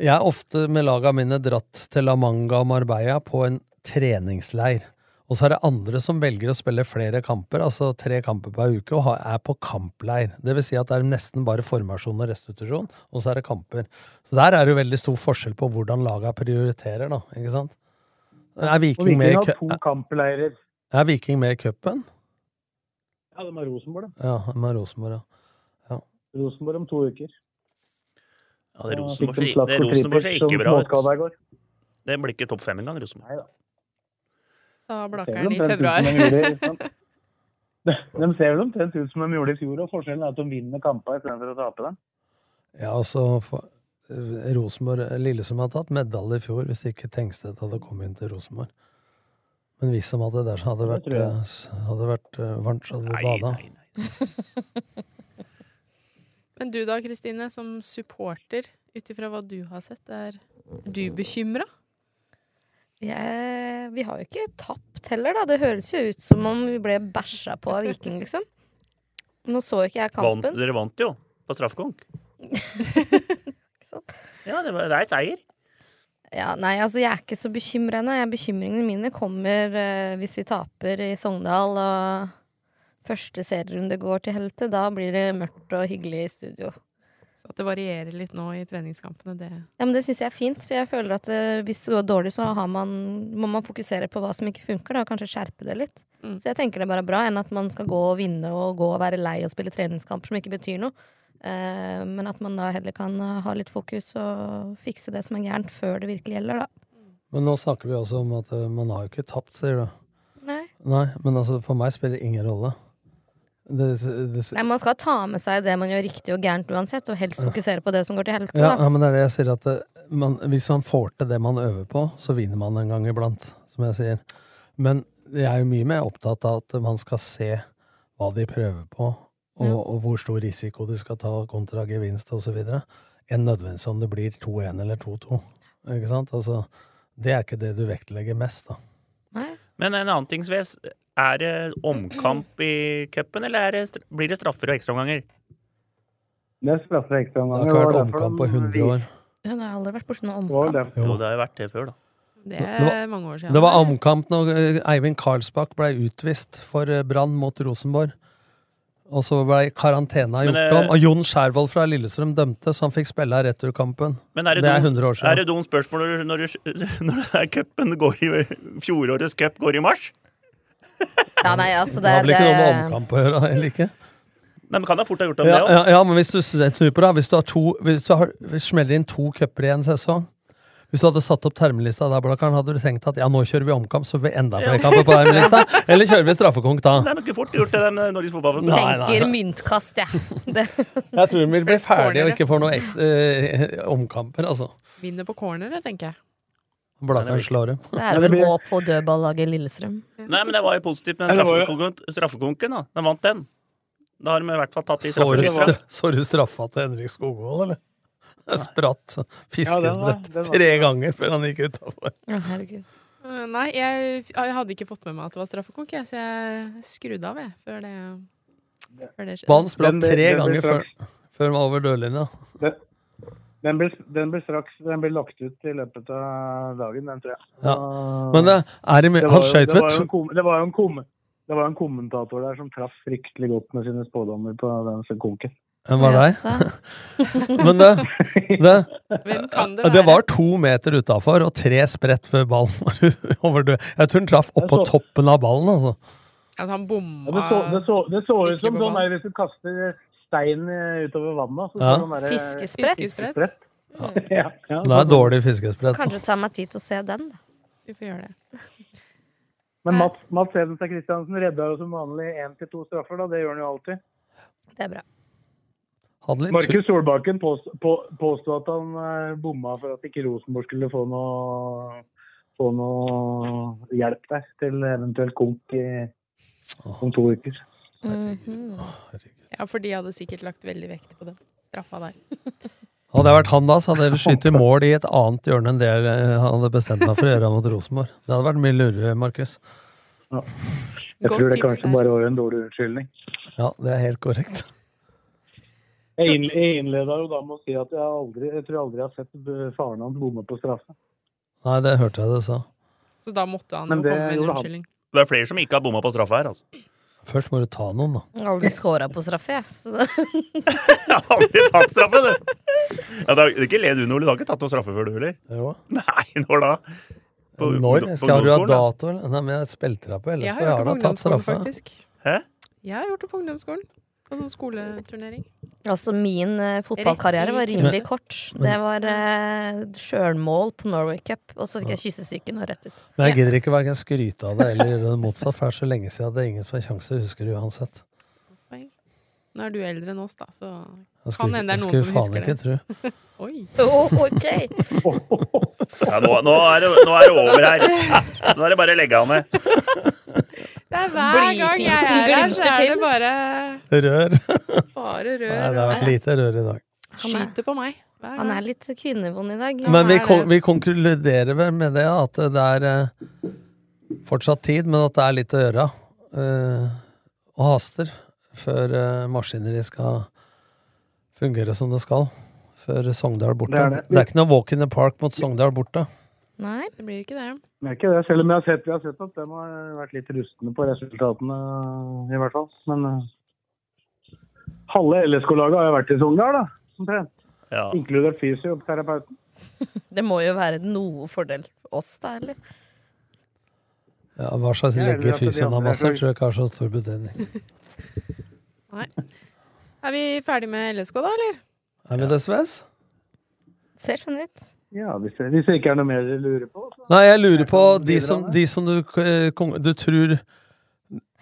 jeg er ofte med laga mine dratt til La Manga og Marbella på en treningsleir. Og så er det andre som velger å spille flere kamper, altså tre kamper per uke, og er på kampleir. Det vil si at det er nesten bare formasjon og restitusjon, og så er det kamper. Så der er det jo veldig stor forskjell på hvordan laga prioriterer, da. Ikke sant? Er Og Viking Viking med har to kampleirer. er Viking med i cupen? Ja, de har Rosenborg, da. Ja, har Rosenborg, ja. Rosenborg om to uker. Ja, det Rosenborg ser- det ikke bra ut. Det blir ikke topp fem engang, Rosenborg. Nei da. Sa Ser i februar. de De ser vel omtrent ut som de gjorde i fjor, og forskjellen er at de vinner kamper istedenfor å tape dem. Ja, altså for, eh, Rosenborg Lillestrøm har tatt medalje i fjor hvis ikke Tengstedt hadde kommet inn til Rosenborg. Men hvis som hadde der hadde Det vært, eh, hadde vært eh, varmt, så hadde vi bada. Men du da, Kristine, som supporter, ut ifra hva du har sett, er du bekymra? Jeg, vi har jo ikke tapt heller, da. Det høres jo ut som om vi ble bæsja på av Viking, liksom. Nå så jo ikke jeg Vant, kampen. dere vant jo på straffekonk. sant? Ja, det var reit eier. Ja, nei, altså jeg er ikke så bekymra ennå. Jeg- Bekymringene mine kommer uh, hvis vi taper i Sogndal og første serierunde går til helvete. Da blir det mørkt og hyggelig i studio. Så at det varierer litt nå i treningskampene, det Ja, men Det syns jeg er fint, for jeg føler at eh, hvis det går dårlig, så har man, må man fokusere på hva som ikke funker, da, og kanskje skjerpe det litt. Mm. Så jeg tenker det er bare bra, enn at man skal gå og vinne og gå og være lei og spille treningskamper som ikke betyr noe. Eh, men at man da heller kan eh, ha litt fokus og fikse det som er gærent, før det virkelig gjelder, da. Men nå snakker vi også om at man har jo ikke tapt, sier du. Nei. Nei, men altså, for meg spiller det ingen rolle. Det, det, Nei, Man skal ta med seg det man gjør riktig og gærent uansett, og helst fokusere på det som går til helvete. ja, ja, men det er det jeg sier, at det, man, hvis man får til det man øver på, så vinner man en gang iblant, som jeg sier. Men jeg er jo mye mer opptatt av at man skal se hva de prøver på, og, Ja. og hvor stor risiko de skal ta kontra gevinst osv., enn nødvendigvis om det blir 2-1 eller 2-2. Ikke sant? Altså, det er ikke det du vektlegger mest, da. Nei. Men en annen ting, Sves. Er det omkamp i cupen, eller er det, blir det straffer og ekstraomganger? Det er straffer Det ekstraomganger. har ikke vært Det omkamp på 100 år. Ja, det har aldri vært borti noen omkamp. Jo. Det har jo vært det før, da. Det Det er mange år siden. Det var omkamp når eh, Eivind Karlsbakk ble utvist for eh, Brann mot Rosenborg. Og så ble karantena gjort eh, om. Og Jon Skjærvold fra Lillestrøm dømte, så han fikk spille returkampen. Men er det, Det er 100 år siden. Er det dumt spørsmål når, du- når, du, når det er cupen går i Fjorårets cup går i mars? Ja, nei, altså Det det, har vel ikke noe med omkamp å gjøre, eller ikke? Nei, men kan jeg fort ha gjort om Ja, det òg? ja, ja, men hvis du snur på det, hvis du, har to, hvis du har, smeller inn to cuper i en sesong Hvis du hadde satt opp termelista der, Blakkaren, hadde du tenkt at ja, nå kjører vi omkamp, så får vi enda flere kamper på termelista? Eller kjører vi straffekonk da? Nei, men ikke fort gjort det, den eh, Norges Fotballforbund. Nei, nei, Tenker nei. myntkast, jeg. Det. Jeg tror vi blir ferdige og ikke får noen eh, omkamper, altså. Vinner på corneret, tenker jeg. Blakkaren slår dem. Det er vel håp for dødballaget Lillestrøm. Nei, men det var jo positivt med det straffekonken. straffekonken da. Den vant den. Da har de i hvert fall tatt de Så du, straffeskytterne. stra- så du straffa til Henrik Skogvold, eller? Spratt Ja, fiskesprett den den var- tre ganger før han gikk utafor. Ja, herregud. Eh, Nei, jeg, jeg hadde ikke fått med meg at det var straffekonk, så jeg skrudde av, jeg, før det, før det skjedde. Ballen spratt tre ganger før, før han var over dørlinja. Den ble, den ble straks den ble lagt ut i løpet av dagen, den tror jeg. Ja. Men det er i, det var han skøyt det vet en Det var jo en kom- det var en kommentator der som traff fryktelig godt med sine spådommer på den konken. Hvem var deg? Men det, det, det det var to meter utafor og tre sprett før ballen var over død. Jeg tror den traff oppå toppen av ballen, altså. At han bomma det, så, det, så, det så ut som sånn hvis du kaster stein eh, utover vannet. Ja. sånn der, Fiskesprett. Fiskesprett. sprett. Ja, ja, Det er dårlig fiskesprett. Kanskje ta meg tid til å se den, da. Vi får gjøre det. Men Mats, Mats Evenstad Christiansen redda jo som vanlig én til to straffer, da. Det gjør han jo alltid. Det er bra. Markus Solbakken påstod, på, at han eh, bomma for at ikke Rosenborg skulle få noe få noe hjelp der til eventuelt konk i, om to uker. Mhm. Ja, for de hadde sikkert lagt veldig vekt på den straffa der. Hadde jeg vært han da, så hadde jeg skutt mål i et annet hjørne enn det jeg hadde bestemt meg for å gjøre mot Rosenborg. Det hadde vært mye lurere, Markus. Jeg Godt tror det kanskje der. bare var en dårlig unnskyldning. Ja, det er helt korrekt. Jeg innle- innleda jo da med å si at jeg, aldri, jeg tror aldri jeg har sett eh, faren hans bomme på straffe. Nei, det hørte jeg det sa. Så da måtte han jo komme med en unnskyldning. Det er flere som ikke har bomma på straffe her, altså. Først må du ta noen, da. Jeg har aldri scora på straffe, jeg. Jeg aldri tatt straffe, du! Ja, det er ikke led du, Nordli. Du har ikke tatt noen straffe før, du heller? Jo. Nei, når da? På- Når? på Skal du ha dato. Nei, men jeg spilte deg på Jeg LSK. har Jeg gjort det på tatt ungdomsskolen, straffe. faktisk. Hæ? Jeg har gjort det på ungdomsskolen. Sånn skoleturnering. Altså, min uh, fotballkarriere var rimelig kort. Det var uh, sjølmål på Norway Cup, og så fikk jeg kyssesyken og rett ut. Men jeg gidder ikke verken skryte av det eller gjøre det motsatt, for det er så lenge siden at det er ingen som har sjanse til å huske det uansett. Nå er du eldre enn oss, da, så kan hende det er noen skulle som faen husker ikke det. tro. Oi. Oh, ok! Ja, nå, nå, er det, nå er det over her. Nå er det bare å legge av med. Det er hver gang jeg er her, så er det bare, Rør. bare Nei, rør. det har vært lite rør i dag. Han er, Skyter på meg. Han er litt kvinnevond i dag. Men vi, er kon vi konkluderer vel med det at det er eh, fortsatt tid, men at det er litt å gjøre. eh, og haster før eh, maskineriet skal fungere som det skal. Før Sogndal borte. Det Det er er, ikke noe walk in the park mot Sogndal borte. Nei. Det blir ikke det. Det er ikke det, selv om jeg har sett, vi har sett at de har vært litt rustne på resultatene, i hvert fall. Men uh, halve LSK-laget har jo vært i Sogndal, da. Omtrent. Ja. Inkludert fysioterapeuten. Det må jo være noe fordel for oss, da, eller? Ja, hva slags legge fysioen har er massert, tror jeg ikke har så stor betydning. Nei. Er vi ferdig med LSK, da, eller? Er vi det, Sves? Ser sånn ut. Ja, hvis det, hvis det ikke er noe mer du lurer på. Så. Nei, jeg lurer på de som, de som du, eh, du tror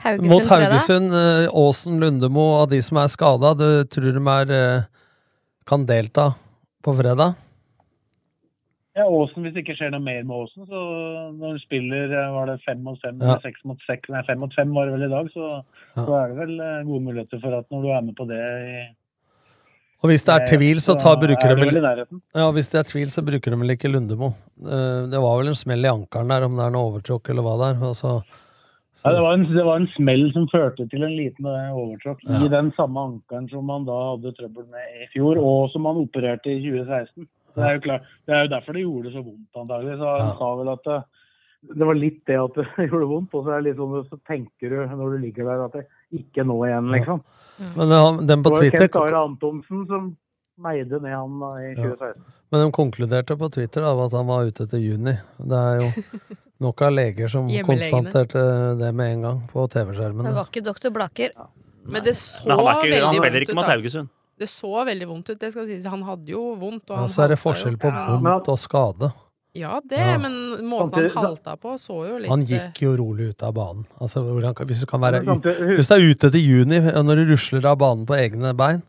Haugesund Mot. Haugesund, eh, Åsen, Lundemo, av de som er skada, du tror de er eh, kan delta på fredag? Ja, Åsen, Hvis det ikke skjer noe mer med Åsen, så når de spiller var det fem mot fem, Ja. eller seks mot seks, nei fem mot fem var det vel i dag, så, Ja. så er det vel gode muligheter for at når du er med på det i, Og hvis det er eh, tvil, så tar, bruker er de vel. Ja, hvis det er tvil, så bruker de vel ikke Lundemo. Eh, Det var vel en smell i ankelen der, om det er noe overtråkk eller hva det er. og så- så- Ja, det, var en, det var en smell som førte til en liten eh, overtråkk Ja. i den samme ankelen som man da hadde trøbbel med i fjor, og som man opererte i 2016. Det er jo, klart, det er jo derfor det gjorde det så vondt, antagelig. Så han Ja. sa vel at det, det var litt det at det gjorde vondt, og så er det litt sånn så tenker du når du ligger der at det ikke nå igjen, liksom. Men eh, den på Det var Kent Are Antonsen som meide ned han da i Ja. Men de konkluderte på Twitter da, at han var ute til juni. Det er jo nok av leger som konstaterte det med en gang på Det TV-skjermene. var ikke doktor Blaker. Men det så Men han, ikke, veldig han spiller vondt ikke ut, mot da. Haugesund. Det så veldig vondt ut, det skal sies. Han hadde jo vondt. Og Ja, så er det forskjell på vondt og skade. Ja, det, Ja. men måten han halta på, så jo litt Han eh, gikk jo rolig ut av banen. Altså, hvis, du kan være, samtidig- hvis du er ute til juni, når du rusler av banen på egne bein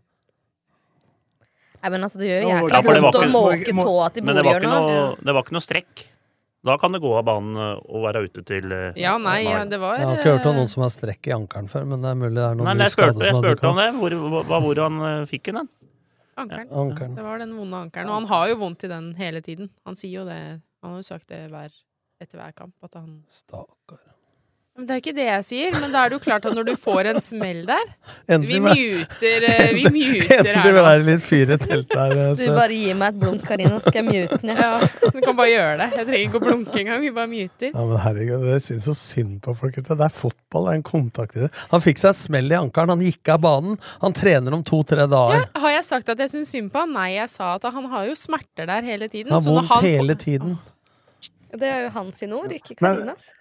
Nei, men altså, det gjør jo Ja, jækla var vondt å måke tåa til Men det var, ikke noe, det var ikke noe strekk. Da kan det gå av banen eh, og være ute til eh, Ja, nei, ja, det var Jeg har ikke hørt om eh, noen som har strekk i ankelen før, men det er mulig det er noen Nei, men ny jeg skade spurte, jeg som har spurte om dukket det. Hvor, hvor, han eh, fikk den? Ankelen. Ankelen. Det var den vonde ankelen. Og han har jo vondt i den hele tiden. Han sier jo det. Han har jo sagt det hver, etter hver kamp. At han Stakkar. Men Det er ikke det jeg sier, men da er det jo klart at når du får en smell der Vi Endelig muter, eh, vi muter Endelig her vil nå. være litt fyr i teltet her. eh, Du bare gir meg et blunk, Karina, så skal jeg mute den. Ja. Ja, du kan bare gjøre det. Jeg trenger ikke å blunke engang. Vi bare muter. Ja, men herregud, Jeg syns så synd på folk. Det er fotball, det er en kontakt i det. Han fikk seg smell i ankelen, han gikk av banen. Han trener om to-tre dager. Ja, Har jeg sagt at jeg syns synd på han? Nei, jeg sa at han har jo smerter der hele tiden. Han har vondt han hele tiden. Det er jo hans ord, ikke Men- Karinas.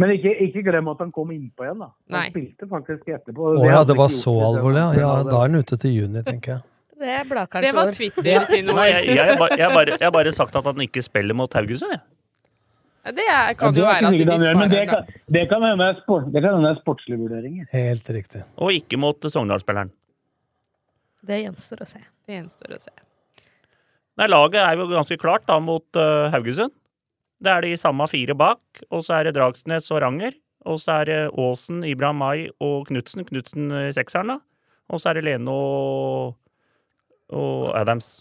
Men ikke, ikke glem at han kom innpå igjen, da. Han Nei. spilte faktisk etterpå. Å ja, det var så alvorlig, ja. ja. Da er han ute til juni, tenker jeg. Det er Det var. Twitter sine ord. jeg, jeg, har bare sagt at han ikke spiller mot Haugesund, jeg. Ja, Det er, kan Ja, jo det er være at de sparer men det kan, det kan hende er sport, det kan hende er sportslige vurderinger. Helt riktig. Og ikke mot Sogndal-spilleren. Det gjenstår å se. Det gjenstår å se. Nei, Laget er jo ganske klart da mot uh, Haugesund. Det er de samme fire bak, og så er det Dragsnes og Ranger. Og så er det Aasen, Ibrahim Mai og Knutsen. Knutsen sekseren, da. Og så er det Lene og, og Adams.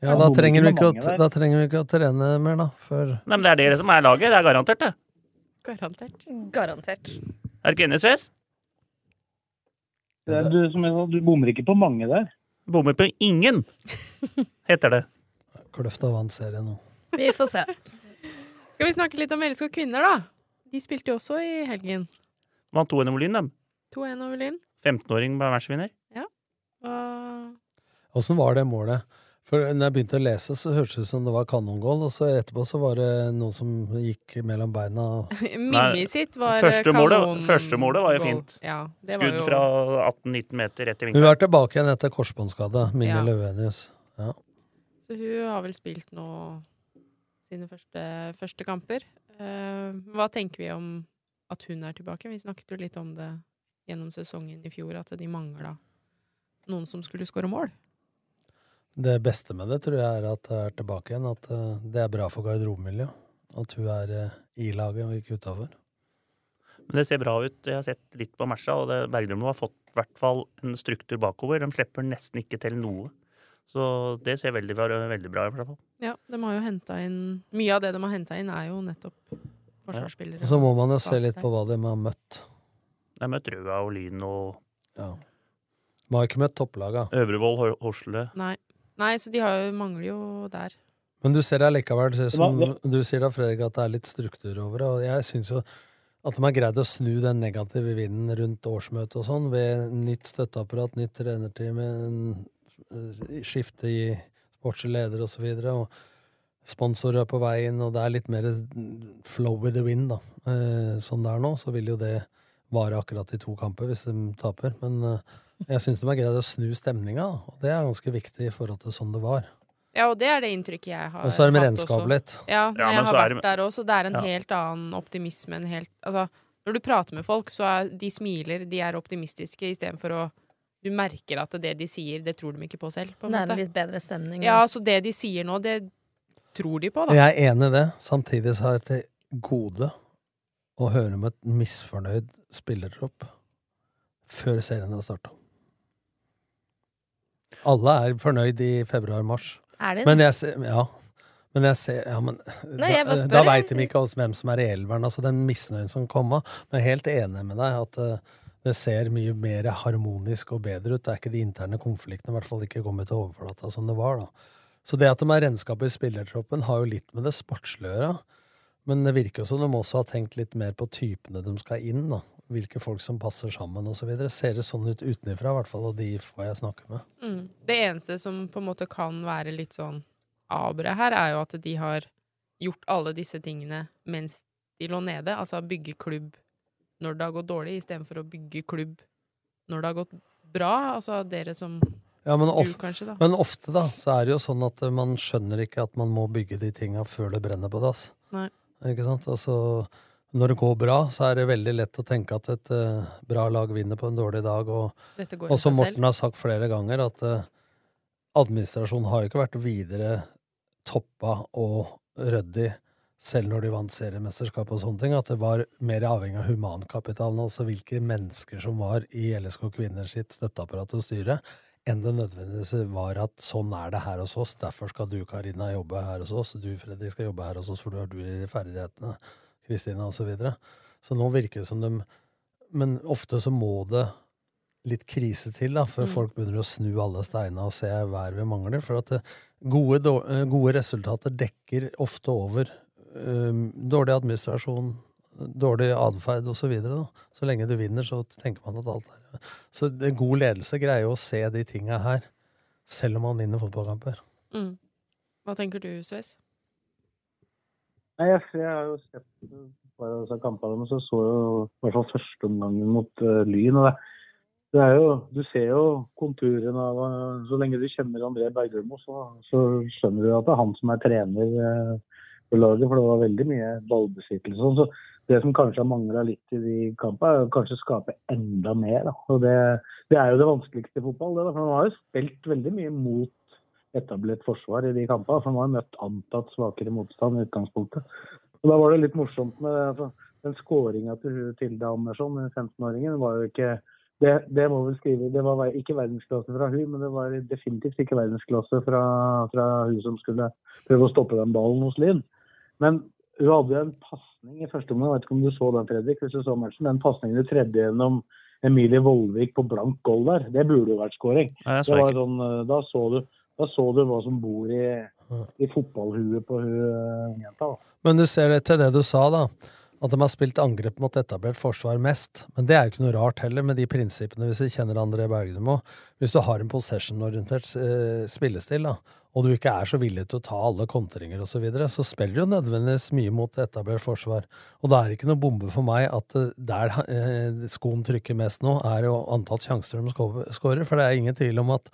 Ja, da trenger, vi ikke å, da trenger vi ikke å trene mer, da. Før Nei, men det er det som er laget. Det er garantert, det. Garantert. Garantert. Er det ikke enig, Sves? Det er, du, som jeg sa, du bommer ikke på mange der. Bommer på ingen, heter det. Kløfta vant serien nå. Vi får se. Skal vi snakke litt om LSK kvinner, da? De spilte jo også i helgen. Vant 2-1 over Lyn, dem. 2-1 over Lyn. 15-åring ble matchvinner. Ja. Åssen var det målet? For når jeg begynte å lese, så hørtes det ut som det var kanongål, og så etterpå så var det noen som gikk mellom beina. Mimmi sitt var første målet- første målet var jo fint. Ja, det var Skudd jo fra 18-19 meter rett i Hun er tilbake igjen etter korsbåndskade, Mimmi Ja. Løvenius. Ja. Så hun har vel spilt nå sine første, første kamper. Uh, hva tenker vi om at hun er tilbake? Vi snakket jo litt om det gjennom sesongen i fjor, at de mangla noen som skulle skåre mål. Det beste med det tror jeg er at det er tilbake igjen, at eh, det er bra for garderobemiljøet. At hun er eh, i laget og ikke utafor. Men det ser bra ut. Jeg har sett litt på matcha, og det- Bergdølmo har fått i hvert fall en struktur bakover. De slipper nesten ikke til noe. Så det ser veldig, veldig bra ut. i. Ja, de har jo henta inn Mye av det de har henta inn, er jo nettopp forsvarsspillere. Og så må man jo se litt på hva de har møtt. De har møtt Røa og Lyn og Ja. De har ikke møtt topplaga. Øvrevoll, Horsle. Nei. Nei, så de har jo, mangler jo der. Men du ser allikevel, likevel, som du sier da, Fredrik, at det er litt struktur over det. Og jeg syns jo at de har greid å snu den negative vinden rundt årsmøtet og sånn, ved nytt støtteapparat, nytt trenerteam, en skifte i sportslig leder osv. Og, så og sponsorer er på veien, og det er litt mer flow with the wind, da. Eh, Sånn det er nå, så vil jo det vare akkurat i to kamper hvis de taper. Men eh, jeg syns de har greid å snu stemninga, og det er ganske viktig i forhold til sånn det var. Ja, og det er det inntrykket jeg har Og så er det renskapet hatt litt. Ja, Ja, jeg men har vært det- der også. Det er en Ja. helt annen optimisme. En helt, altså, når du prater med folk, så er de smiler, de er optimistiske, istedenfor å Du merker at det de sier, det tror de ikke på selv. På er måte. bedre stemning. Ja, så det de sier nå, det tror de på, da. Jeg er enig i det. Samtidig så har jeg til gode å høre om et misfornøyd spillertropp før serien har starta. Alle er fornøyd i februar-mars. Er de det? Men jeg ser Ja. Men jeg ser ja, men, Nei, jeg Da, da veit de ikke hvem som er i elveren. Altså den misnøyen som kommer. Men jeg er helt enig med deg at eh, det ser mye mer harmonisk og bedre ut. Det er ikke de interne konfliktene, i hvert fall ikke kommet til overflata som det var. da. Så det at de er renskapet i spillertroppen, har jo litt med det sportslige å gjøre. Men det virker som de også har tenkt litt mer på typene de skal inn. da. Hvilke folk som passer sammen osv. Ser det sånn ut utenfra, i hvert fall, og de får jeg snakke med. Mm. Det eneste som på en måte kan være litt sånn abre her, er jo at de har gjort alle disse tingene mens de lå nede. Altså bygge klubb når det har gått dårlig, istedenfor å bygge klubb når det har gått bra? Altså dere som Ja, men, of, du, kanskje, da. men ofte da, så er det jo sånn at eh, man skjønner ikke at man må bygge de tinga før det brenner på dass. Ikke sant? Altså, når det går bra, så er det veldig lett å tenke at et uh, bra lag vinner på en dårlig dag. Og, og som Morten har sagt flere ganger, at uh, administrasjonen har jo ikke vært videre toppa og ryddig selv når de vant seriemesterskap og sånne ting, at det var mer avhengig av humankapitalen, altså hvilke mennesker som var i LSK Kvinner sitt støtteapparat og styre, enn det nødvendigvis var at sånn er det her hos oss, derfor skal du, Karina, jobbe her hos oss, du, Fredrik, skal jobbe her hos oss, for du har du de ferdighetene, Kristina, og så videre. Så nå virker det som de Men ofte så må det litt krise til da, før Mm. folk begynner å snu alle steinene og se hva er vi mangler. For at eh, gode, eh, gode resultater dekker ofte over dårlig administrasjon, dårlig atferd osv. Så, videre, så lenge du vinner, så tenker man at alt er Så en god ledelse greier jo å se de tinga her, selv om man vinner fotballkamper. Mm. Hva tenker du, Sves? Nei, jeg, jeg har jo sett et par av disse kampene, men så så jo i hvert fall førsteomgangen mot uh, Lyn. og det, det er jo, Du ser jo konturen av uh, Så lenge du kjenner André Bergermo, så, så skjønner du at det er han som er trener uh, laget. For det var veldig mye ballbesittelse. sånn, så Det som kanskje har mangla litt i de kampene, er å kanskje skape enda mer. Da. Og det, det er jo det vanskeligste i fotball. Det, da, for Man har jo spilt veldig mye mot etablert forsvar i de kampene. For man har møtt antatt svakere motstand i utgangspunktet. Og Da var det litt morsomt med det, altså, den skåringa til Tilde Andersson, den 15-åringen, var jo ikke det, det må vel skrive, det var ikke verdensklasse fra hun, men det var definitivt ikke verdensklasse fra, fra hun som skulle prøve å stoppe den ballen hos Lyn. Men hun hadde en pasning i første omgang, jeg vet ikke om du så den, Fredrik, hvis du så matchen. Den pasningen du tredde gjennom Emilie Vollvik på blank gold der, det burde jo vært scoring. Nei, sånn, eh, da, så du, da så du hva som bor i, i fotballhuet på hun eh, jenta. Men du ser det til det du sa, da. At de har spilt angrep mot etablert forsvar mest. Men det er jo ikke noe rart heller, med de prinsippene, hvis du kjenner André Bergdemo. Hvis du har en possession-orientert eh, spillestil, da, og du ikke er så villig til å ta alle kontringer osv., så, videre, så spiller du jo nødvendigvis mye mot etablert forsvar. Og da er det ikke noe bombe for meg at eh, der eh, skoen trykker mest nå, er jo antall sjanser de skårer. For det er ingen tvil om at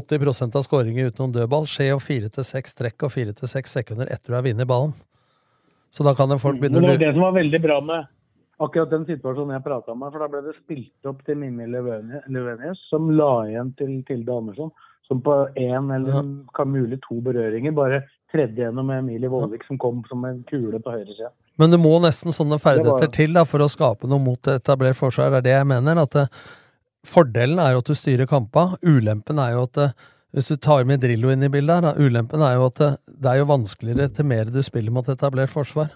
80% av skåringer utenom dødball skjer jo fire til seks trekk og fire til seks sekunder etter du har vunnet ballen. Så da kan folk begynne å det var det som var veldig bra med akkurat den situasjonen jeg prata her, for da ble det spilt opp til Mimmi Leveni- Levenius, som la igjen til Tilde Andersson, som på én eller kan mulig to berøringer bare tredde gjennom Emilie Vålvik, som kom som en kule på høyresida. Men det må nesten sånne ferdigheter var- til da, for å skape noe mot etablert forsvar. Det er det jeg mener. at det, Fordelen er jo at du styrer kampa. Ulempen er jo at det, hvis du tar med Drillo inn i bildet her, da, ulempen er jo at det, det er jo vanskeligere til mer du spiller mot etablert forsvar.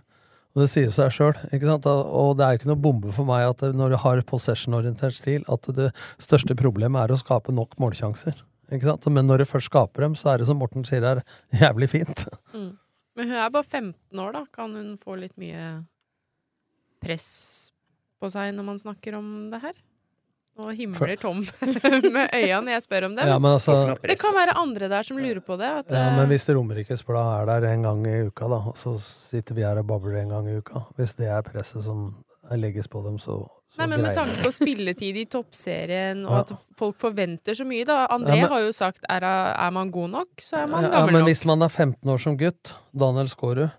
Og det sier seg sjøl. Og det er jo ikke noe bombe for meg at når du har possession-orientert stil, at det største problemet er å skape nok målsjanser. Ikke sant? Men når du først skaper dem, så er det som Morten sier her, jævlig fint. Mm. Men hun er bare 15 år, da. Kan hun få litt mye press på seg når man snakker om det her? Nå himler Tom med øya når jeg spør om det. Ja, men altså- det kan være andre der som lurer på det. At, Ja, eh, men hvis Romerikes Blad er der en gang i uka, da, og så sitter vi her og babler en gang i uka Hvis det er presset som legges på dem, så Nei, men Med tanke på spilletid i toppserien, og Ja. at folk forventer så mye, da. André Ja, men- har jo sagt er, er man god nok, så er man Ja, gammel men nok. hvis man er 15 år som gutt, Daniel Skårud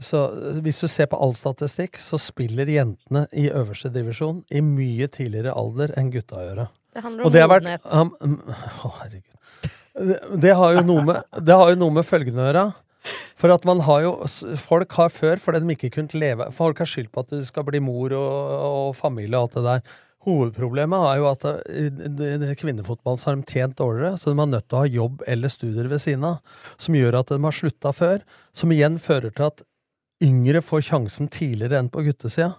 så Hvis du ser på all statistikk, så spiller jentene i øverste divisjon i mye tidligere alder enn gutta gjør. Det handler om det modenhet. mm, Å, herregud. Det, det, har med, det har jo noe med følgende å gjøre. For at man har jo Folk har før, fordi de ikke kunne leve Folk har skyldt på at du skal bli mor og, og familie og alt det der. Hovedproblemet er jo at i i kvinnefotballen har de tjent dårligere, så de er nødt til å ha jobb eller studier ved siden av, som gjør at de har slutta før. Som igjen fører til at yngre får sjansen tidligere enn på guttesida.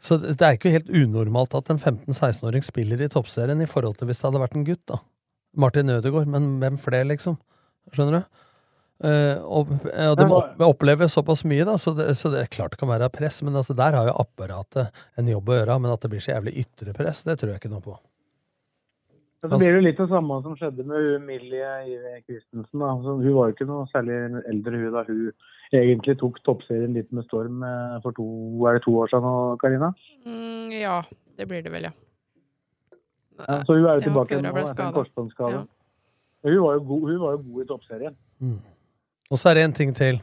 Så det er ikke helt unormalt at en 15-16-åring spiller i toppserien i forhold til hvis det hadde vært en gutt, da. Martin Ødegaard, men hvem flere, liksom? Skjønner du? Eh, og, og de må opplever såpass mye, da, så det, så det er klart det kan være press. Men altså, der har jo apparatet en jobb å gjøre. Men at det blir så jævlig ytre press, det tror jeg ikke noe på. Men så blir det jo litt det samme som skjedde med Millie Christensen. Da. Altså, hun var jo ikke noe særlig eldre hun da hun egentlig tok toppserien litt med storm eh, for to, er det to år siden nå, Karina? Mm, ja, det blir det vel, ja. Ja, så hun er jo tilbake nå etter en korsbåndskade. Ja. Hun, var jo god- hun var jo god i toppserien. Og så er det en ting til.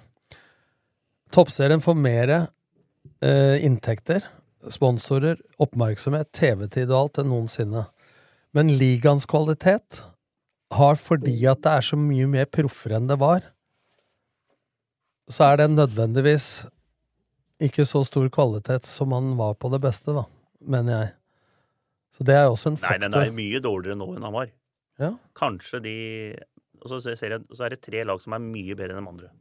Toppserien får mer eh, inntekter, sponsorer, oppmerksomhet, TV-tid og alt enn noensinne. Men ligaens kvalitet har, fordi at det er så mye mer proffer enn det var, så er det nødvendigvis ikke så stor kvalitet som man var på det beste, da, mener jeg. Så det er også en faktor. Nei, den er mye dårligere nå enn han var. Ja. Kanskje de Og så, ser jeg, så er det tre lag som er mye bedre enn de andre.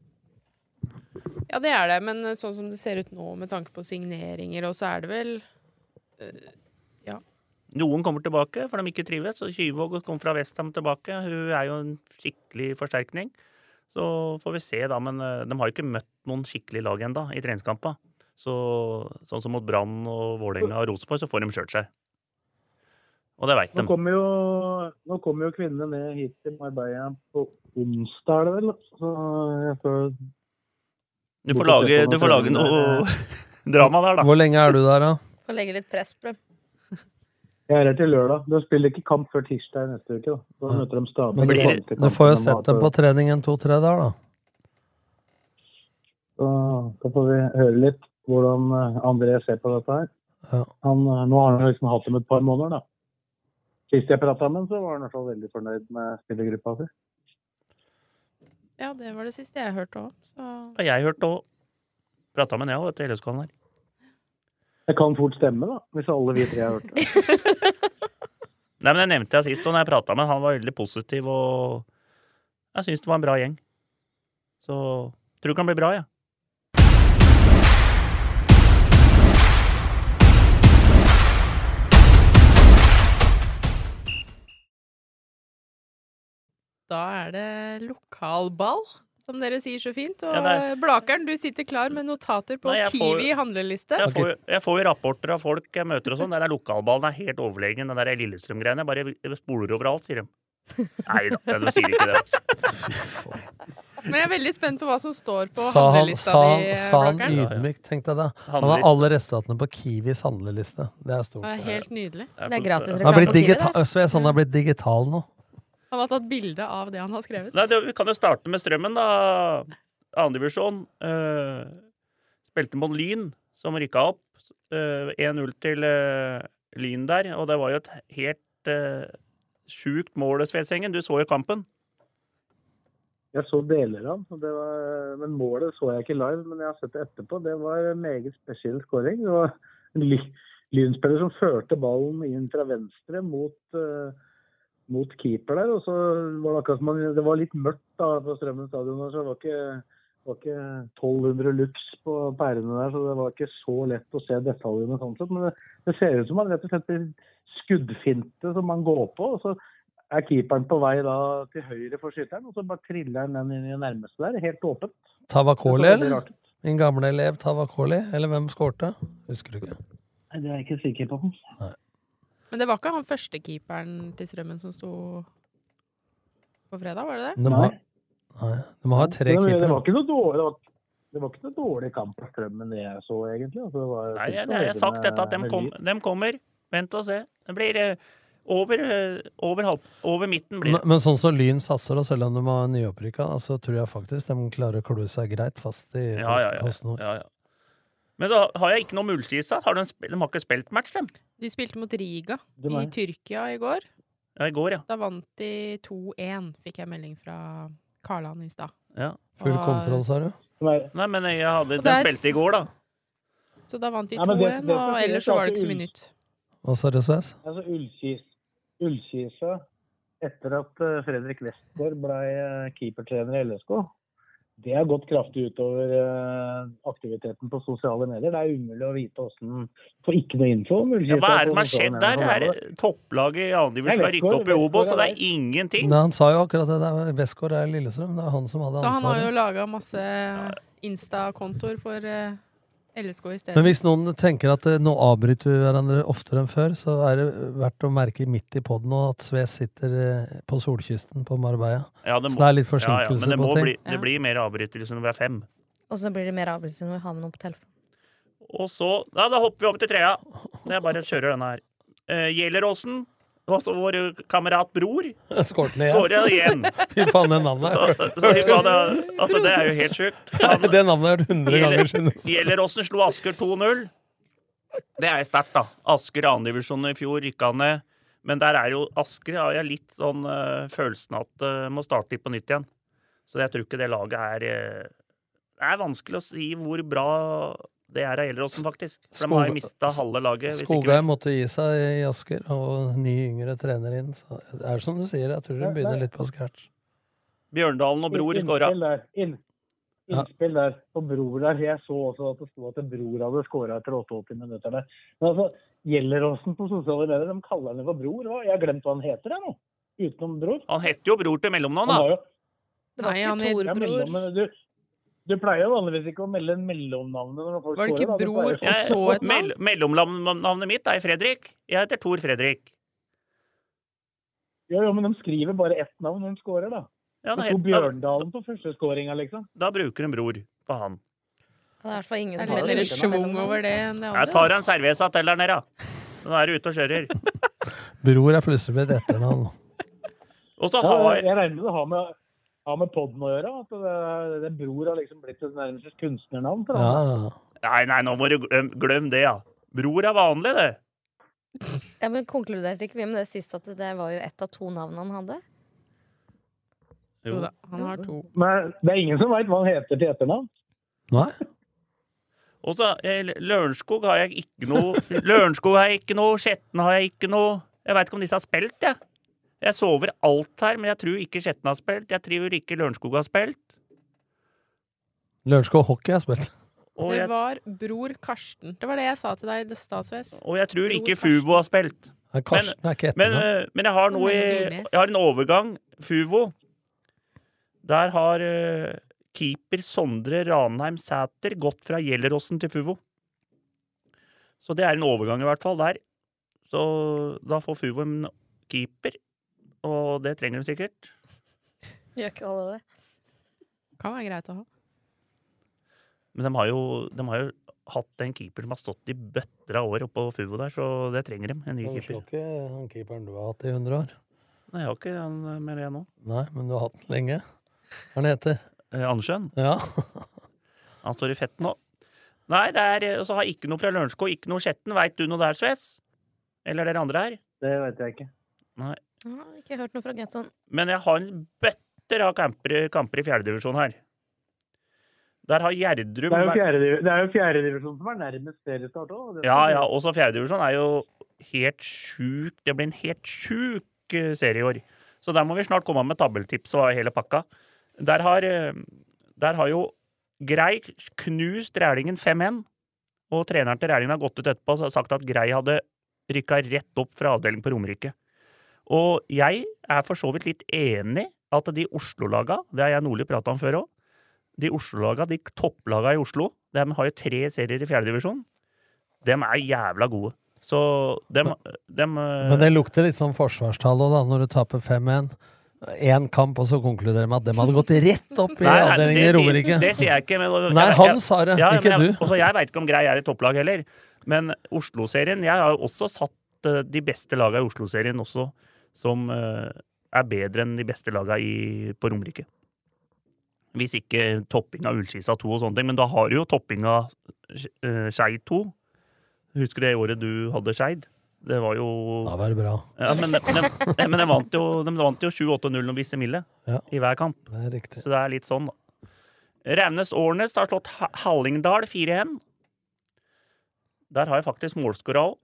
Ja, det er det, men sånn som det ser ut nå med tanke på signeringer, og så er det vel øh, Ja. Noen kommer tilbake for de ikke trives. og Kyvåg kom fra Westham tilbake. Hun er jo en skikkelig forsterkning. Så får vi se, da. Men eh, de har jo ikke møtt noen skikkelig lag ennå i treningskamper. Så sånn som mot Brann og Vålerenga og Rosenborg, så får de kjørt seg. Og det veit de. kommer jo, nå kommer jo kvinnene ned hit til Marbella på onsdag, er det vel? Så jeg får Du får lage, du får lage noe drama der, da. Hvor lenge er du der, da? Får legge litt press på dem. Jeg er her til lørdag. Du spiller ikke kamp før tirsdag neste uke. Da, da møter de stadig. Men du, får, du får jo sett dem på trening en to-tre dager, da. Så, så får vi høre litt hvordan eh, André ser på dette her. Ja. Han, eh, nå har han liksom hatt dem et par måneder, da. Sist jeg prata med ham, så var han i hvert fall veldig fornøyd med spillergruppa si. ja, det var det siste jeg hørte òg, så Og jeg hørte òg Prata med Nea etter LSK-en her. Det kan fort stemme, da, hvis alle vi tre har hørt det. Nei, men Det nevnte jeg sist, og når jeg prata med han, han var veldig positiv, og jeg syns det var en bra gjeng. Så tror det kan bli bra, jeg. Da er det lokalball, som dere sier så fint. Og Ja, er- Blakeren, du sitter klar med notater på Nei, Kiwi får- handleliste. Jeg får, jeg får jo rapporter av folk jeg møter og sånn. Den der lokalballen er helt overlegen. Den der Lillestrøm-greiene. Bare spoler overalt, sier de. Nei da, de sier ikke det. Men jeg er veldig spent på hva som står på Sa han, handlelista sa, di, sa han ydmykt, tenkte jeg da. Han har alle resultatene på Kiwis handleliste. Det er stort. Det er helt nydelig. Det er gratis Han har reklame på Kiwi, digital, det. så jeg sånn han har blitt digital nå. Han har tatt bilde av det han har skrevet. Nei, det, vi kan jo starte med Strømmen, da. Annendivisjon. Uh, spilte mot Lyn, som rykka opp. Uh, 1-0 til uh, Lyn der, og det var jo et helt uh, sjukt mål, Svedsengen. Du så jo kampen. Jeg så deler av den, og det var- men målet så jeg ikke live. Men jeg har sett det etterpå. Det var en meget spesiell skåring. Det var en ly- lynspiller som førte ballen inn fra venstre mot, eh, mot keeper der. Og så var det akkurat som det var litt mørkt da på Strømmen stadion. Så det var ikke, var ikke 1200 lux på pærene der, så det var ikke så lett å se detaljene. sånn sett, Men det, det ser ut som man rett og slett blir skuddfinte som man går på. og så er keeperen på vei da til høyre for skytteren, og så bare triller han den inn i det nærmeste der. Helt åpent. Tavakoli, eller? Min gamle elev Tavakoli, eller hvem skårte? Husker du ikke? Nei, det er jeg ikke sikker på. Men det var ikke han første keeperen til Strømmen som sto på fredag, var det det? De har, nei, de har tre det, det, keepere. var ikke noe dårlig, det, var, ikke noe dårlig kamp på Strømmen det jeg så, egentlig. Altså, det var, Nei, jeg, jeg har sagt dette at de, kom, de kommer. Vent og se. Det blir eh, over, eh, over, halv, over midten blir Men, det. men sånn som Lyn satser, og selv om de har nyopprykka, så tror jeg faktisk de klarer å klø seg greit fast i Ja, ja, ja. ja, ja. Men så har jeg ikke noe muldskisa. Har de, de har ikke spilt match, dem? De spilte mot Riga i Tyrkia i går. Ja, i går, ja. Da vant de 2-1, fikk jeg melding fra Karland i stad. ja. Full Og- kontroll, sa du? Nei, men jeg hadde, den er- spilte i går, da. Så da vant de Ja, men det- 2-1, og ellers så var det ikke så mye nytt. Hva sa du, Sves? Altså, Ullkis, Ullkisa, etter at eh, Fredrik Westgård ble eh, keepertrener i LSK, det har gått kraftig utover eh, aktiviteten på sosiale medier. Det er umulig å vite åssen Får ikke noe info Ja, hva er det som har skjedd der? Er topplaget i andre divisjon skal rykke opp i Obos, og det er ingenting? Nei, han sa jo akkurat det. det er Westgård er Lillestrøm. Det er han som hadde ansvaret. Så han har jo laga masse Insta-kontoer for eh, LSK i stedet. Men hvis noen tenker at eh, nå avbryter vi hverandre oftere enn før, så er det verdt å merke midt i poden at Sves sitter eh, på solkysten på Marbella. Ja, det så det er litt ja, ja, forsinkelse men det, på ting. bli, det blir mer avbrytelser når vi er fem. Og så blir det mer avbrytelser når vi har med noen på telefonen. Og så ja, Da hopper vi opp til trea. Jeg bare kjører denne her. Uh, Gjelleråsen. Også vår kamerat Bror. Skåret den igjen. Igjen. Fy faen, det navnet. Så, så fy faen, det, altså, det er jo helt sjukt. Det navnet har jeg hørt hundre ganger siden. Gjelleråsen slo Asker 2-0. Det er sterkt, da. Asker andredivisjon i fjor rykka ned. Men der er jo Asker har jeg litt sånn uh, følelsen at uh, må starte litt på nytt igjen. Så jeg tror ikke det laget er uh, Det er vanskelig å si hvor bra det er Gjelleråsen, faktisk. For de har mista halve laget. Skogheim måtte gi seg i Asker, og ny yngre trener inn. Så det er som du sier, jeg tror de begynner litt på scratch. Bjørndalen og Bror skåra. Innspill der. og innspill der på Bror der. Jeg så også at det sto at Bror hadde skåra etter 88 minutter der. Men altså, Gjelleråsen på sosiale medier, de kaller henne for Bror. Hva? Jeg har glemt hva han heter jeg nå. Utenom Bror. Han heter jo Bror til mellomnavn, Han var jo Det var Nei, han heter Bror. Du, du pleier jo vanligvis ikke å melde mellomnavnet når folk Var det ikke Bror og så et navn? Mell mellomnavnet mitt er Fredrik. Jeg heter Tor Fredrik. Ja, jo, men de skriver bare ett navn når de scorer, da. Ja, det sto Bjørndalen på første scoringa, liksom. da bruker en Bror på han. Det er i hvert fall ingen som har schwung over det enn det Jeg tar en cerveza til der nede, da. Nå er du ute og kjører. Bror er plutselig blitt etternavn. Og så Ja, har jeg regner med det har med, har med podden å gjøre. At det, det Bror har liksom blitt et nærmest kunstnernavn. For Ja, Nei, nei, nå må du glem, glem det, ja. Bror er vanlig, det. Ja, men Konkluderte ikke vi med det sist at det var jo ett av to navn han hadde? Jo da, han har to. Men det er ingen som veit hva han heter til etternavn. Nei? Og så eh, Lørenskog har jeg ikke noe Lørenskog har jeg ikke noe, Skjetten har jeg ikke noe Jeg veit ikke om disse har spilt, jeg. Jeg sover alt her, men jeg tror ikke Skjetten har spilt. Jeg tror ikke Lørenskog har spilt. Lørenskog hockey har spilt. Og Det jeg, var bror Karsten. Det var det jeg sa til deg i Statsves. og jeg tror Bror ikke Karsten. Fuvo har spilt. Nei, Karsten er ikke Men, eh, men jeg har noe i Jeg har en overgang. Fuvo. Der har uh, keeper Sondre Ranheim Sæter gått fra Gjelleråsen til Fuvo. Så det er en overgang i hvert fall der. Så da får Fuvo en keeper, og det trenger de sikkert. Gjør ikke alle det? Kan være greit å ha. Men de har jo, de har jo hatt en keeper som har stått i bøtter av år oppå Fuvo der, så det trenger de. En ny Du keeper. slår ikke han keeperen du har hatt i 100 år. Nei, jeg har ikke han med det nå. Nei, men du har hatt den lenge. Hva er den heter Eh, Andersen? Ja. Han står i fett nå. Nei, det er så har ikke noe fra Lørenskog, ikke noe Skjetten. Veit du noe der, Sves? Eller dere andre her? Det vet jeg ikke. Nei. Jeg har ikke hørt noe fra Getson. Men jeg har en bøtter av kamper, kamper i fjerdedivisjon her. Der har Gjerdrum Det er jo er fjerdedivisjon som er nærmest seriestart òg. Ja, ja. Også fjerdedivisjon er jo helt sjuk Det blir en helt sjuk eh, serie i år. Så der må vi snart komme med tabelltips og hele pakka. Der har, eh, der har jo Grei knust Rælingen 5-1. Og treneren til Rælingen har gått ut etterpå og sagt at Grei hadde rykka rett opp fra avdeling på Romerike. Og jeg er for så vidt litt enig at de Oslo-laga, det har jeg Nordli prata om før òg, de Oslo-laga, de topplaga i Oslo, de har jo tre serier i fjerdedivisjon. De er jævla gode. Så de, dem eh, Men det lukter litt sånn forsvarstall òg, da, når du taper 5-1. Én kamp, og så konkluderer med at dem hadde gått rett opp i avdelingen i Romerike. Det sier jeg ikke. Men, Nei, han sa det, ja, ikke jeg, du. Også, jeg veit ikke om Grei er i topplag heller. Men Oslo-serien Jeg har jo også satt eh, de beste laga i Oslo-serien også som eh, er bedre enn de beste laga i, på Romerike. Hvis ikke topping av Ullskisa 2 og sånne ting. Men da har du jo topping av uh, Skeid 2. Husker du det året du hadde Skeid? Det var jo Da var det bra. ja, men, de, de, men de vant jo, de vant jo 7-8-0 og Visse Mille Ja. i hver kamp. Det er. Så det er litt sånn, da. Raunes Årnes har slått Hallingdal 4-1. Der har jeg faktisk målskåra òg.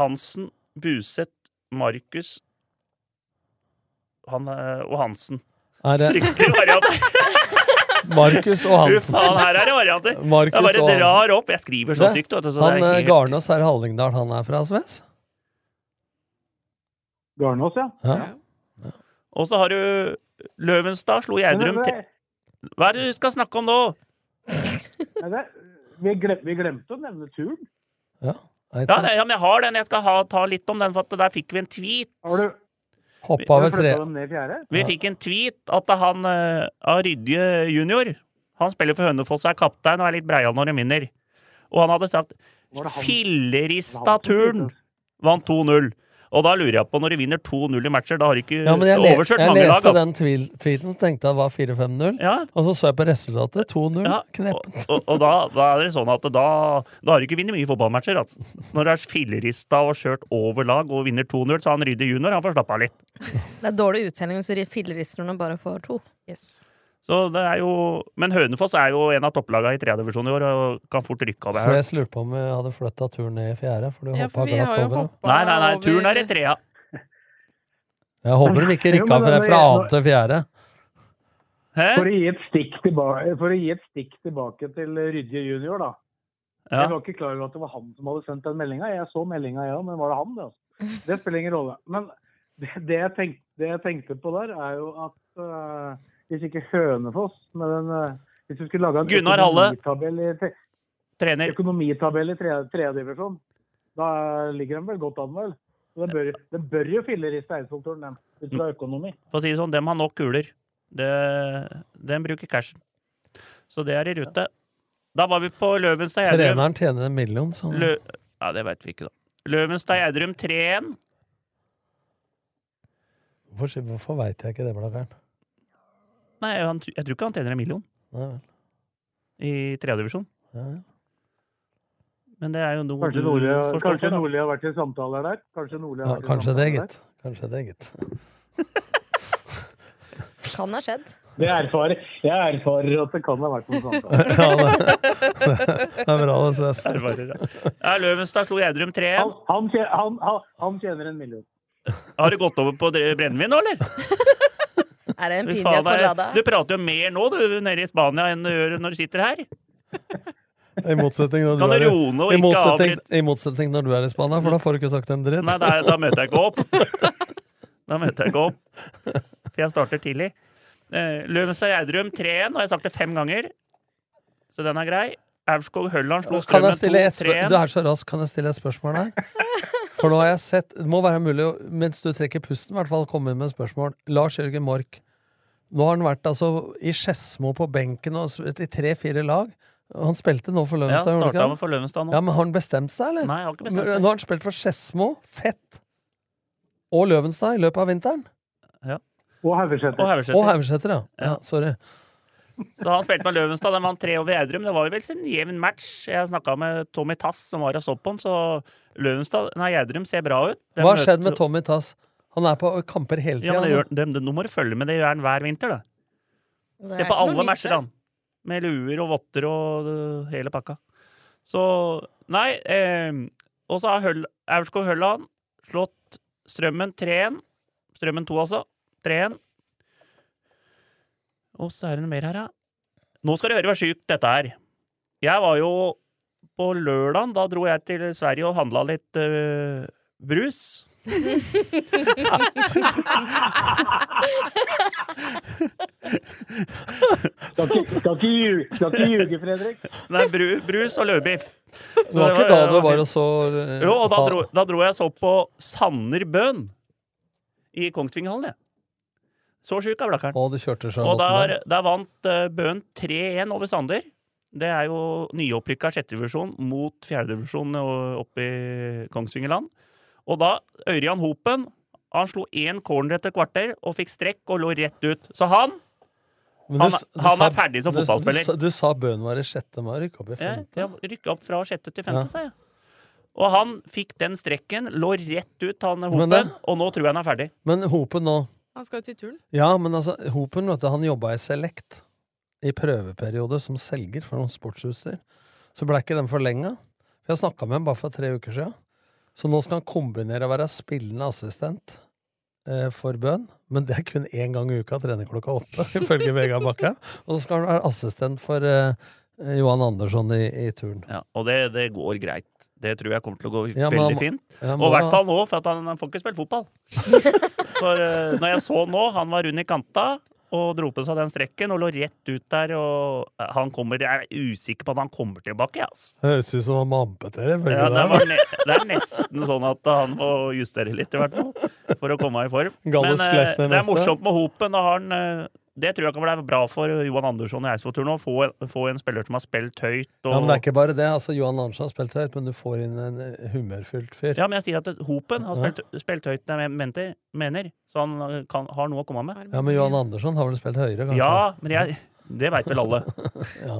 Hansen, Buseth, Markus han, eh, og Hansen. Er det Fryktelig variant. Markus og Hansen? faen, her er det varianter. Markus jeg bare drar opp. Jeg skriver så stygt. Han eh, helt... Garnås er Hallingdal, han er fra Sves? Garnås, ja. Ja. Og så har du Løvenstad slo Gjerdrum til Hva er det du skal snakke om nå? Vi, glemte å nevne turen. Ja, Ja, det- ja, men jeg har den. Jeg skal ha, ta litt om den, for at der fikk vi en tweet. Har du, Hoppa over tre? Vi fikk en tweet at han uh, av Rydje junior Han spiller for Hønefoss, er kaptein og er litt breial når han vinner. Og han hadde sagt Fillerista-turn vant 2-0. Og da lurer jeg på, når de vinner 2-0 i matcher, da har de ikke Ja, jeg, overkjørt jeg mange lag. leste Altså. den tweeten, så tenkte jeg det var 4-5-0. Ja. Og så så jeg på resultatet. 2-0. Ja, Kneppent. Og, og da, da er det sånn at da, da har du ikke vunnet mye fotballmatcher. Altså. Når du er fillerista og kjørt over lag og vinner 2-0, så han Rydje junior han får slappe av litt. Det er dårlig uttelling hvis du fillerister når du bare får to. Så det er jo, men Hønefoss er jo en av topplagene i tredjedivisjon i år og kan fort rykke av det her. Så jeg lurte på om vi hadde flytta turen ned i fjerde, for du Ja, hoppa for vi har glatt jo over. Nei, nei, nei, turen er i trea. Jeg håper de ikke rykka fra, fra annen til fjerde. Hæ? For å gi et stikk tilbake, for å gi et stikk tilbake til Rydje junior, da. Ja. Jeg var ikke klar over at det var han som hadde sendt den meldinga. Jeg så meldinga, ja, men var det han? Det, altså? det spiller ingen rolle. Men det, det, jeg tenkte, det jeg tenkte på der, er jo at øh, hvis ikke Hønefoss med den øh, Hvis du skulle lage en Gunnar Halle. i, Trener. økonomitabell i tredje tredje divisjon, da ligger de vel godt an, vel? Den Det bør, det bør jo filleriste Eidsvollturen, den, ut fra økonomi. For å si det sånn, dem har nok kuler. Det, dem bruker cashen. Så det er i rute. Da var vi på Løvenstad Gjerdrum. Treneren tjener en million, sånn. Lø ja, det veit vi ikke, da. Løvenstad Gjerdrum 3-1. Hvorfor, hvorfor veit jeg ikke det, Blakkaren? Nei, han, jeg tror ikke han tjener en million Nei vel. i tredjedivisjon. Ja, ja. Men det er jo noe Kanskje du Nordli, kanskje Nordli har vært i samtaler der? Kanskje Nordli har Ja, vært i kanskje det, samtaler det, gitt. Kanskje det, gitt. Kan ha skjedd. Det erfarer, jeg erfarer at det kan ha vært noen samtaler. Ja, det, det er bra, det. Ses. Erfarer, ja. Ja, Løvenstad slo Gjerdrum 3-1. Han, han, han, han, tjener en million. Har du gått over på brennevin nå, eller? Er det en piña colada? Du prater jo mer nå du, nede i Spania enn du gjør når du sitter her. I motsetning når du er i- motsetning. I motsetning når du er i Spania, for da får du ikke sagt en dritt. Nei, da, da møter jeg ikke opp. Da møter jeg ikke opp. For jeg starter tidlig. Eh, Løvenstad Gjerdrum 3-1, har jeg sagt det fem ganger. Så den er grei. Aurskog Hølland slo Strømmen stille et 2-3-1. du er så rask, kan jeg stille et spørsmål her? For nå har jeg sett Det må være mulig, mens du trekker pusten, i hvert fall komme inn med spørsmål. Lars Jørgen Mork. Nå har han vært altså i Skedsmo på benken og i tre-fire lag. Han spilte nå for Ja, Løvenstad. han starta med for Løvenstad nå. Ja, men Har han bestemt seg, eller? Nei, jeg har ikke bestemt seg. Nå har han spilt for Skedsmo, Fett og Løvenstad i løpet av vinteren. Haugesæter. Og Haugeseter. Og Haugeseter, ja. ja. Sorry. Så han spilte med Løvenstad, den vant tre over Gjerdrum. Det var jo vel en jevn match. Jeg snakka med Tommy Tass, som var og så på han, så Løvenstad, nei, Gjerdrum ser bra ut. De Hva har skjedd med Tommy Tass? Han er på kamper hele Ja, tida. men det, Nå må du følge med, det gjør han hver vinter, da. Det er Se på alle matcher, han. Med luer og votter og uh, hele pakka. Så Nei. Eh, og så har Høll, Aurskog Hølland slått Strømmen 3-1. Strømmen 2, altså. 3-1. Og så er det noe mer her, ja. Nå skal du høre hvor sjukt dette er. Jeg var jo på lørdag, da dro jeg til Sverige og handla litt eh, brus. Skal ikke, ljuge, Fredrik. Nei, bru, brus og løvbiff. Det var ikke da du var og så eh, Jo, og da dro, da dro jeg så på Sanner Bøhn i Kongsvingerhallen, jeg. Så sjuk er seg Og med der, der vant uh, Bøhn 3-1 over Sander. Det er jo nyopprykka sjettedivisjon mot fjerdedivisjon oppe i Kongsvingerland. Og da, Ørjan Hopen, han slo én corner etter kvarter og fikk strekk og lå rett ut. Så han du, han, du han sa- er ferdig som fotballspiller. Du, du sa Bøhn var i sjette, men rykka opp i femte. Ja, rykka opp fra sjette til femte, Ja. sa jeg. Og han fikk den strekken, lå rett ut, han Hopen, det- og nå tror jeg han er ferdig. Men Hopen nå Han skal jo til turn. Ja, men altså, Hopen vet du, han jobba i Select i prøveperiode som selger for noen sportsutstyr. Så ble ikke den forlenga. Jeg snakka med ham bare for tre uker siden. Så nå skal han kombinere å være spillende assistent eh, for Bøhn, men det er kun én gang i uka, trener klokka åtte, ifølge Vegard Bakke. Og så skal han være assistent for eh, Johan Andersson i, i turn. Ja, og det, det går greit. Det tror jeg kommer til å gå Ja, veldig han fint. ja, og i hvert fall nå, for at han, han får ikke spille fotball. For uh, når jeg så nå, han var rund i kanta, og dro på seg den strekken og lå rett ut der. Og han kommer, jeg er usikker på at han kommer tilbake. ass. Høres ut som han må amputere. Ja, det, ne det er nesten sånn at han må justere litt, i hvert fall. For å komme i form. Men uh, det er morsomt med Hopen. Da har han, eh, det tror jeg kan være bra for Johan Andersson i Eidsvoll nå. Få, få en spiller som har spilt høyt. Og, Ja, men det er ikke bare det. altså Johan Andersson har spilt høyt, men du får inn en eh, humørfylt fyr. Ja, men jeg sier at Hopen har Ja. spilt, spilt høyt, jeg mener, mener, så han eh, kan, har noe å komme med. Ja, men Johan Andersson har vel spilt høyere, kanskje? Ja, men jeg, det veit vel alle. Ja.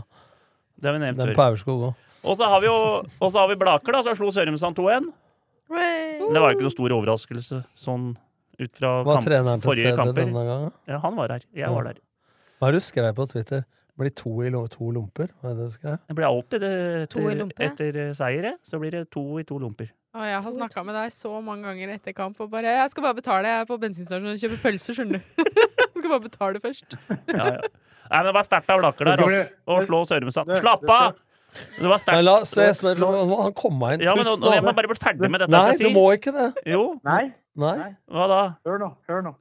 Det har vi nevnt Den før. på Aurskog òg. Og så har vi jo og så har vi Blaker, da, som slo Sørumsand 2-1. Det var jo ikke noen stor overraskelse sånn ut fra Var kamp, treneren til forrige stede kamper. denne gangen? Ja, han var her. Jeg var der. Hva er det du skrev på Twitter? Blir to i lo to lomper? Hva er det du skrev? Det blir alltid det To i etter, etter eh, seire, så blir det to i to lomper. Og jeg har snakka med deg så mange ganger etter kamp og bare 'Jeg skal bare betale, jeg er på bensinstasjonen og kjøper pølser, skjønner du'. jeg skal bare betale først. Ja, ja. Nei, men det var sterkt av Blaker der, Det altså. Å slå Sørumsand. Slapp av! Det var sterkt. la se, han komme inn. Ja, men Pust nå- jeg må bare bli ferdig med dette Nei, jeg skal du må ikke det. Jo. Nei. Nei. Hva da? Hør nå. Hør nå.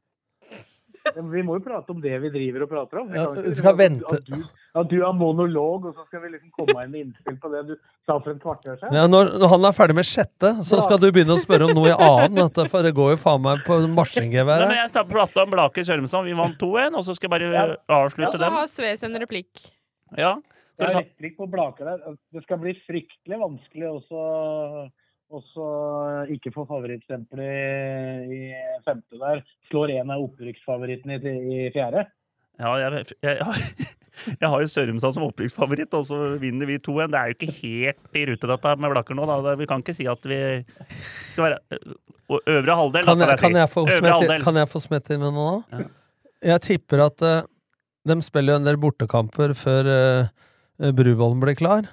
Vi må jo prate om det vi driver og prater om. Vi Ja, kan ikke du skal liksom vente. At du, at du har monolog, og så skal vi liksom komme inn med innspill på det du sa for en kvarter siden. Ja, når, når han er ferdig med sjette, så skal du begynne å spørre om noe i annen. For det går jo faen meg på her. jeg prata om Blaker Sørumsand. Vi vant 2-1, og så skal jeg bare ja. avslutte så har Sves en replikk. Ja. Det er replikk på Blaker der. Det skal bli fryktelig vanskelig også også ikke få favorittstempelet i, i femte der. Slår en av opprykksfavorittene i, i fjerde. Ja, jeg, jeg, jeg, jeg har jo Sørumsand som opprykksfavoritt, og så vinner vi 2-1. Det er jo ikke helt i rute, dette med Blakker nå. Da. Vi kan ikke si at vi skal være og Øvre halvdel, Kan jeg, kan jeg få Øvre smette, halvdel. kan jeg få smette inn med noe nå? Jeg tipper at uh, de spiller jo en del bortekamper før uh, Bruvollen blir klar.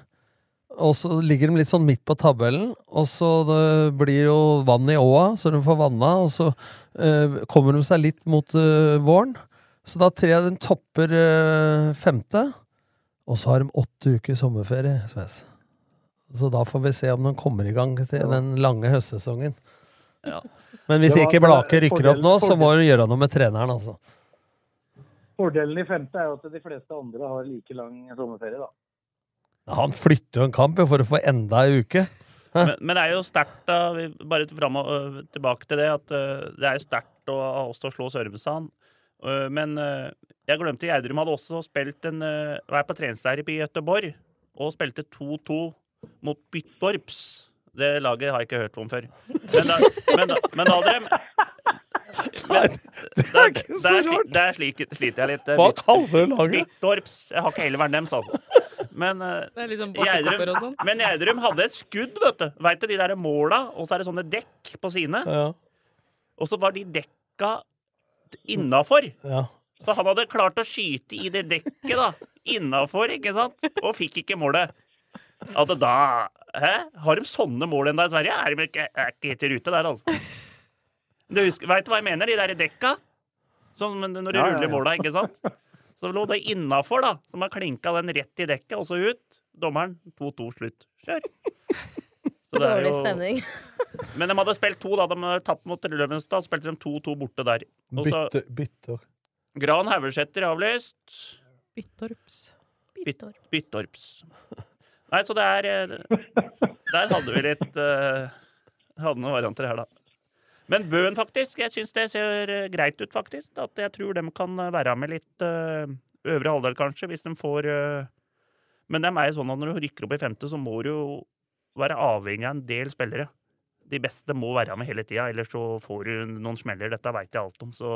Og så ligger de litt sånn midt på tabellen, og så det blir jo vann i åa, så de får vanna, og så eh, kommer de seg litt mot eh, våren. Så da tror jeg de topper eh, femte, og så har de åtte uker sommerferie, Sves. Så da får vi se om de kommer i gang til den lange høstsesongen. Ja. Men hvis var- ikke Blake rykker opp nå, så må du gjøre noe med treneren, altså. Fordelen i femte er jo at de fleste andre har like lang sommerferie, da. Han flytter jo en kamp for å få enda ei uke. Men, men det er jo sterkt, bare frem og, øh, tilbake til det, at øh, det er jo sterkt av oss å slå Sørumsand. Øh, men jeg glemte Gjerdrum hadde også spilt en vært på treningsleir i Gøteborg og spilte 2-2 mot Byttorps. Det laget har jeg ikke hørt om før. Men da, men da, men da hadde de men, det er ikke så rart. Der slik, sliter jeg litt. Hva kaller du laget? Byttorps. Jeg har ikke hele verden deres, altså. Men Det er liksom Gjerdrum, og sånn. men Gjerdrum hadde et skudd, vet du. Veit du, de der måla, og så er det sånne dekk på sine. Ja. Og så var de dekka innafor. Ja. Så han hadde klart å skyte i det dekket, da. Innafor, ikke sant? Og fikk ikke målet. Altså, da Hæ? Har de sånne mål ennå i Sverige? Er de ikke, er ikke helt i rute der, altså. Du husker, Veit du hva jeg mener? De der dekka? Sånn når du Ja, ja, ruller ja. måla, ikke sant? Så lå det innafor, da. Så man klinka den rett i dekket, og så ut. Dommeren 2-2 slutt. Kjør. Så det er Dårlig jo- stemning. Men de hadde spilt to, da. De hadde tapt mot Løvenstad. Spilte de 2-2 borte der. Også... Bitter. Bytte. Gran Haugesæter avlyst. Byttorps. Byttorps. Byttorps. Nei, så det er eh, Der hadde vi litt uh, Hadde noen varianter her, da. Men Bøen, faktisk. Jeg syns det ser eh, greit ut, faktisk. At jeg tror de kan eh, være med litt uh, øvre halvdel, kanskje, hvis de får uh, Men de er jo sånn at når du rykker opp i femte, så må du jo være avhengig av en del spillere. De beste må være med hele tida, ellers så får du noen smeller. Dette veit jeg alt om, så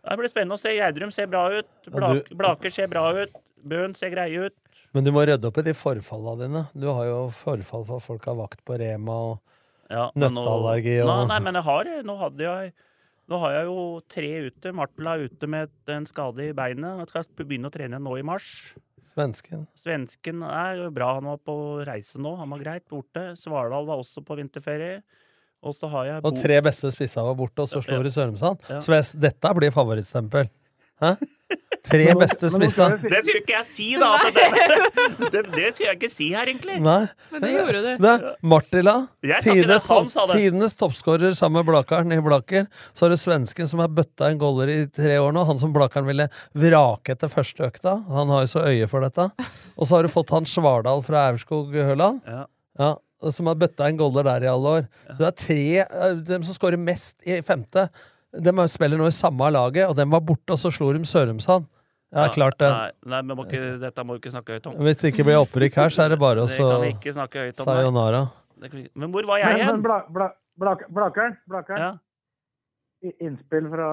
Det blir spennende å se. Gjerdrum ser bra ut. Blak Blaker ser bra ut. Bøen ser greie ut. Men du må rydde opp i de forfallene dine. Du har jo forfall for at folk har vakt på Rema og Ja, nøtteallergi og Nei, nei, men jeg har Nå hadde jeg Nå har jeg jo tre ute. Martel er ute med en skade i beinet. Jeg skal begynne å trene nå i mars. svensken. Svensken er bra. Han var på reise nå. Han var greit borte. Svardal var også på vinterferie. Og så har jeg Og tre beste spissa var borte, og så slår du Sørumsand. Ja. Sves, dette blir favorittstempel. Hæ? Tre beste spissa. Det skulle ikke jeg si, da! Det, det, det skulle jeg ikke si her, egentlig. Nei. Men det gjorde du. Det Martila, tidenes, topp- tidenes toppskårer sammen med Blakeren i Blaker. Så har du svensken som har bøtta en goller i tre år nå. Han som Blakeren ville vrake etter første økta. Han har jo så øye for dette. Og så har du fått han Svardal fra Aurskog Høland. Ja. Ja, som har bøtta en goller der i alle år. Så det er tre eh, Dem som skårer mest i femte, de spiller nå i samme laget, og den var borte, og så slo de Sørumsand. Ja, klart det. Nei, nei men må ikke, dette må vi ikke snakke høyt om. Hvis det ikke blir opprykk her, så er det bare å sayonara. Men hvor var jeg Men, men igjen? bla, bla, bla, Blakeren, Blakeren. Ja. Innspill fra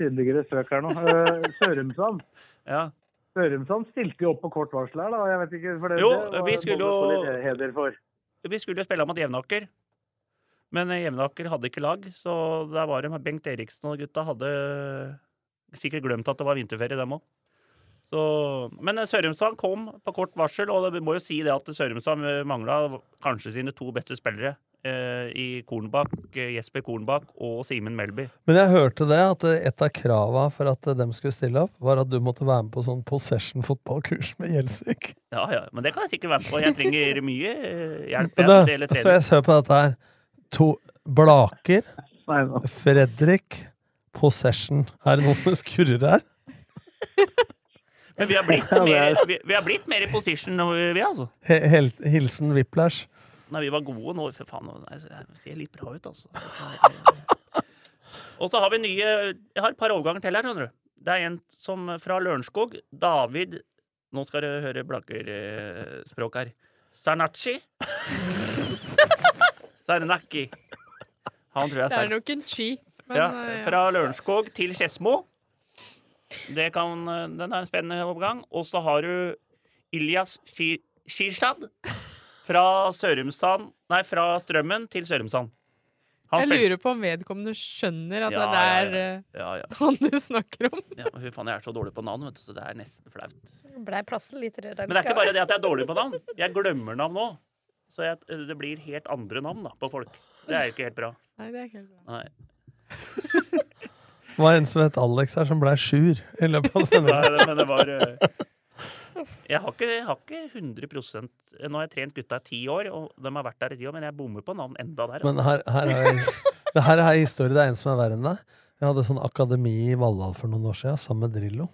sydligere strøk her nå. Eh, Sørumsand. Ja. Sørumsand stilte jo opp på kort varsel her, da. Jeg vet ikke, for det, Jo, det var vi skulle jo- heder for. Vi skulle jo spille mot Jevnaker. Men eh, Jevnaker hadde ikke lag, så der var det Bengt Eriksen og gutta hadde sikkert glemt at det var vinterferie, dem òg. Men eh, Sørumsand kom på kort varsel, og vi må jo si det at Sørumsand mangla kanskje sine to beste spillere eh, i Kornbakk, eh, Jesper Kornbakk og Simen Melby. Men jeg hørte det, at eh, et av krava for at eh, dem skulle stille opp, var at du måtte være med på sånn possession fotballkurs med Gjelsvik. Ja, ja, men det kan jeg sikkert være med på. Jeg trenger mye eh, hjelp. Jeg, det, det så jeg ser på dette her. To Blaker, Fredrik, Possession. Er det noen som skurrer her? Men vi har blitt er- mer, vi, vi har blitt mer i position, nå, vi, altså. Hilsen Whiplash. Nei, vi var gode nå. For faen, jeg ser litt bra ut, altså. Og så har vi nye Jeg har et par overganger til her, skjønner du. Det er en som fra Lørenskog. David Nå skal du høre Blaker-språk her. Sarnacci. Sarnacki. Han tror jeg Det er er nok en chi. Men, ja, eh, ja. fra Lørenskog til Skedsmo. Det kan, den er en spennende overgang. Og så har du Ilyas Shir- Shirshad fra Sørumsand Nei, fra Strømmen til Sørumsand. Han Jeg lurer på om vedkommende skjønner at Ja, det er ja, eh, ja, ja. han du snakker om. Ja, men fy faen, jeg er så dårlig på navn, vet du, så det er nesten flaut. Blei plassen litt rød Men det er ikke bare det at jeg er dårlig på navn. Jeg glemmer navn òg. Så jeg, det blir helt andre navn da, på folk. Det er jo ikke helt bra. Nei, det er ikke helt bra. Nei. Det var en som het Alex her, som blei sjur i løpet av sendinga. det- men det var eh, jeg har, ikke, jeg har ikke 100 Nå har jeg trent gutta i ti år, og de har vært der i ti år, men jeg bommer på navn enda der. Men Altså. her, her er jeg, her er historie. Det er en som er verre enn deg. Jeg hadde sånn akademi i Valhall for noen år siden, sammen med Drillo.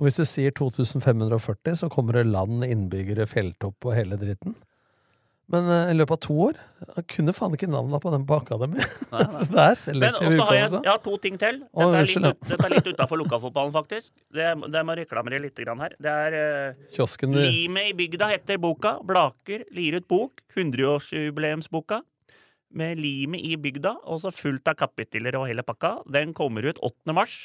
Og hvis du sier 2540, så kommer det land, innbyggere, fjelltopp og hele dritten. Men eh, i løpet av to år Han kunne faen ikke navnene på den på akademi. Nei, nei. Så det er selektiv også har jeg, jeg har to ting til. Dette er litt, ut- dette er litt utafor lokalfotballen, faktisk. Det, det må reklamere litt grann her. Det er uh, Limet i bygda heter boka. Blaker gir ut bok. 100-årsjubileumsboka. Med limet i bygda, og så fullt av kapitler og hele pakka. Den kommer ut 8. mars.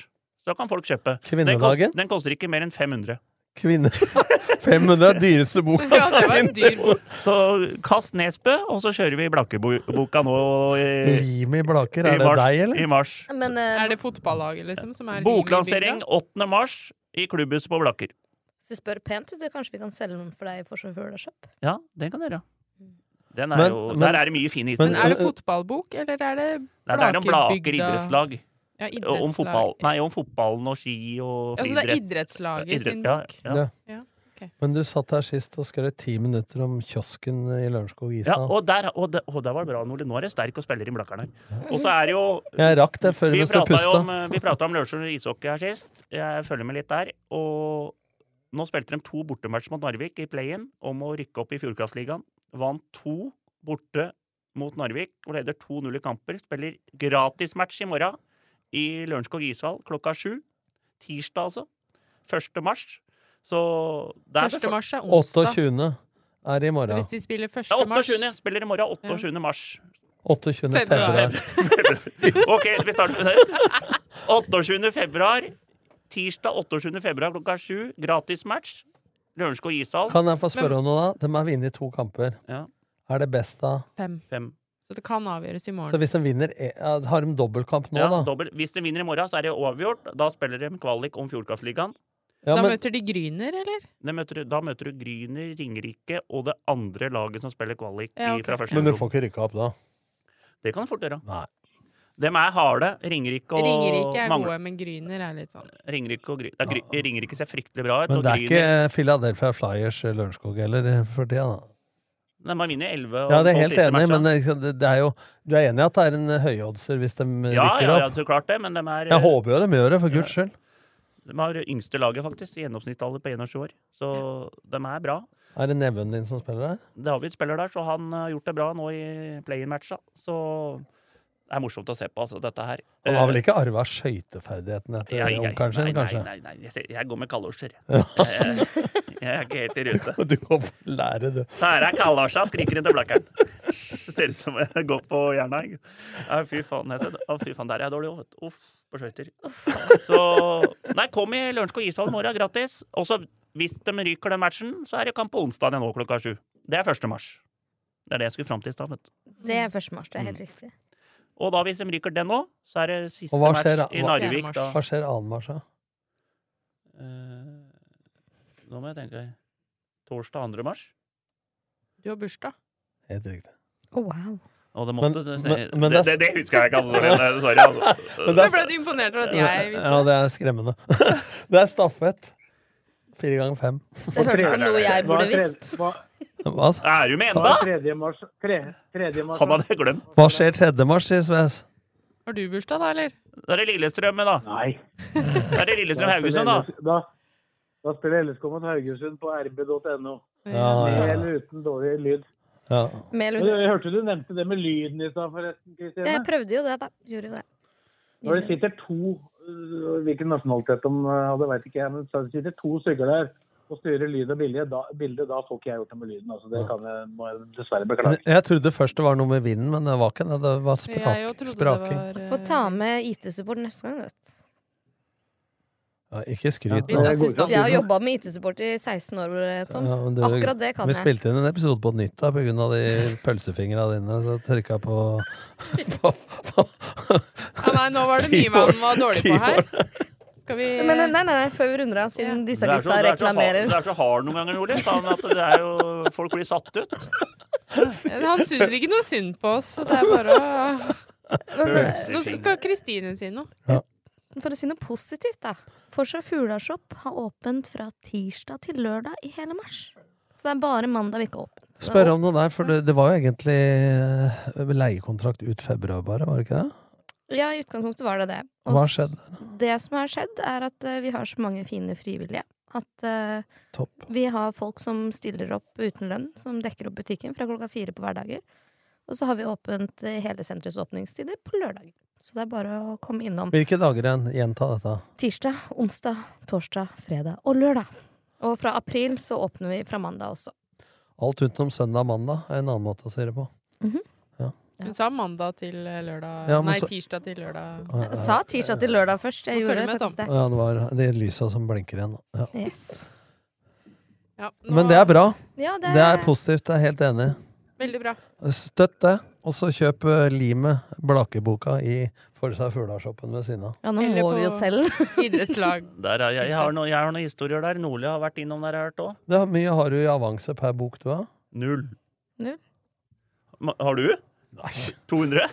Så kan folk kjøpe. Den, kost, den koster ikke mer enn 500. Kvinne 500 er dyreste boka. Ja, det var en dyr bok. Så kast Nesbø, og så kjører vi Blakerboka nå i, Rim i Blaker, i er det mars. deg, eller? I mars. Men uh, Er det fotballaget, liksom, som er Boklansering 8. mars i klubbhuset på Blaker. hvis du spør pent, så kanskje vi kan selge noen for deg for Sjåførershop? Ja, det kan du gjøre. Den er Men- jo, men- der er det mye fin fine Men er det fotballbok, eller er det Nei, det er om Blaker Blakerbygda- idrettslag. Ja, Om, fotball, nei, om fotballen og ski og Ja, så det er idrettslaget idrettslaget sin bok? ja. Ja. Ja, ok. Men du satt her sist og skrev ti minutter om kiosken i Lørenskog Ja, og der, og, der, og der var det bra, Nordli. Nå er det sterk og spiller i Blakkern her. Og så er det jo Jeg rakk det før Vi du skulle puste. om, eh, vi pratet om Lørenskog ishockey her sist. Jeg følger med litt der. Og nå spilte de to bortematcher mot Narvik i play-in om å rykke opp i Fjordkraftligaen. Vant to borte mot Narvik og leder 2-0 i kamper. Spiller gratismatch i morgen i Lørenskog ishall klokka sju. Tirsdag, altså. 1. mars. Så det er 1. mars er onsdag. 28. er i Så morgen. hvis de spiller 1. Ja, mars 28. Spiller i morgen. 28. mars. 28. Februar. februar. OK, vi starter med det. 28. februar. Tirsdag 28. februar klokka sju. Gratis match. Lørenskog ishall. Kan jeg få spørre om noe, da? De har vunnet to kamper. Ja. Er det best da? Fem. Fem. Så det kan avgjøres i morgen. Så hvis de vinner e- Har de dobbeltkamp nå, Ja, da? dobbelt. Hvis de vinner i morgen, så er det overgjort. Da spiller de kvalik om Fjordkraftligaen. Ja, da men, møter de Gryner, eller? Da møter, du- da møter du Gryner, Ringerike og det andre laget som spiller kvalik Ja, i- fra første men du får ikke rykka opp da? Det kan du fort gjøre. Nei. Dem er harde. Ringerike og Ringerike er Mangler- gode, men Gryner er litt sånn Ringerike og Gry... ja. Gry... Ringerike ser fryktelig bra ut. Men og det er Gryner- ikke Philadelphia Flyers Lørenskog heller for tida, da. Nei, Man vinner 11 Ja, det er helt enig, matcha. men det, det- det er jo Du er enig i at det er en eh, høyoddser hvis de ja, rykker ja, ja, opp? så klart det, men de er Jeg håper jo de gjør det, for guds skyld. De har yngste laget, faktisk. Gjennomsnittsalder på 21 år. Så de er bra. Er det nevøen din som spiller der? Det har vi et spiller der, så han har gjort det bra nå i play-in-matcha. Så det er morsomt å se på, altså, dette her. Han har vel ikke arva skøyteferdighetene etter jeg- onkelen sin, kanskje? Nei, nei, nei. Jeg, jeg går med kalosjer. Ja. Jeg, jeg er ikke helt i rute. Du må lære, du. Her er kalosja, skriker hun til blakkeren. Det ser ut som jeg går på jerna. Ja, fy faen. Jeg ser, å, fy faen, der er jeg dårlig òg, vet du. Uff, på skøyter. Så Nei, kom i Lørenskog ishall i morgen, gratis. Og så, hvis de ryker den matchen, så er det kamp på onsdag igjen nå klokka sju. Det er 1. mars. Det er det jeg skulle fram til i stad, vet du. Det er 1. mars, det er helt riktig. Og da, hvis de ryker den nå, så er det siste match skjer, i Narvik. Da. hva skjer annen mars, da? Uh, Nå må jeg tenke Torsdag 2. mars. Du har bursdag. Helt riktig. Oh, wow. Og det måtte men- men men det det, er- det husker jeg ikke, altså. Sorry, altså. Men det er- ble du imponert over at jeg visste det. Ja, det er skremmende. Det er stafett. Fire ganger fem. Det hørtes ut som noe jeg burde Hva visst. Hva, Hva, Er du med enda? er 3. mars? Tre, 3. mars Han hadde glemt. hva skjer 3. mars, sier Sves? Har du bursdag, da, eller? Da er det Lillestrøm, da. Nei. Da er det Lillestrøm Haugesund, da. Da, da spiller LSK mot Haugesund på rb.no. Ja, Med ja, eller uten dårlig lyd. ja. Med Jeg hørte du nevnte det med lyden i stad, forresten, Kristine. Jeg prøvde jo det, da. Gjorde jo det. Når det sitter to øh, Hvilken nasjonalitet de øh, hadde, veit ikke jeg, men så det sitter to stykker der og styre lyd og bilde, da, bilde, da får ikke jeg gjort det med lyden. Altså, det kan jeg, må jeg dessverre beklage. Jeg trodde først det var noe med vinden, men det var ikke det. Det var sprak, spraking. det var uh... Få ta med IT-support neste gang, vet. Ja, ikke skryt nå. assistent. Jeg har jobba med IT-support i 16 år, Tom. Ja, det- Akkurat det kan Vi jeg. spilte inn en episode på nytt da, på av de pølsefingra dine, så trykka jeg på, på, på Ja, nei, nå var det mye man var dårlig på her. Skal vi Men nei, nei, nei, før vi runder av, siden disse gutta er så, reklamerer. du er så hard noen ganger, Nordli. At det er jo Folk blir satt ut. Han syns ikke noe synd på oss, så det er bare å Nå skal Kristine si noe. For å si noe positivt, da. Forsa Fuglashop har åpent fra tirsdag til lørdag i hele mars. Så det er bare mandag vi ikke har åpent. Spørre om noe der, for det, det var jo egentlig eh, leiekontrakt ut februar, bare, var det ikke det? Ja, i utgangspunktet var det det. Og Hva har skjedd? Det som har skjedd, er at eh, vi har så mange fine frivillige. At uh, Topp. vi har folk som stiller opp uten lønn, som dekker opp butikken fra klokka fire på hverdager. Og så har vi åpent eh, hele senterets åpningstider på lørdager. Så det er bare å komme innom. Hvilke dager igjen? Gjenta dette. Tirsdag, onsdag, torsdag, fredag og lørdag. Og fra april så åpner vi fra mandag også. Alt utenom søndag og mandag er en annen måte å si det på. Hun sa mandag til eh, lørdag Ja, Nei, så- tirsdag til lørdag. Jeg sa tirsdag til lørdag først. Jeg gjorde det faktisk det. Ja, det var de lysa som blinker igjen. Ja. Yes. Ja, nå, Men det er bra. Ja, det, Det er positivt. Jeg er helt enig. Veldig bra. Støtt det. Og så kjøp eh, limet, Blakeboka, i Forsa Fuglashoppen ved siden av. Ja, nå må vi jo selv. Idrettslag. Der er jeg, jeg, har noen, jeg har noen historier der. Nordli har vært innom der, jeg har hørt òg. Det har mye har du i avanse per bok, du har? Null. Null. Har du? 200?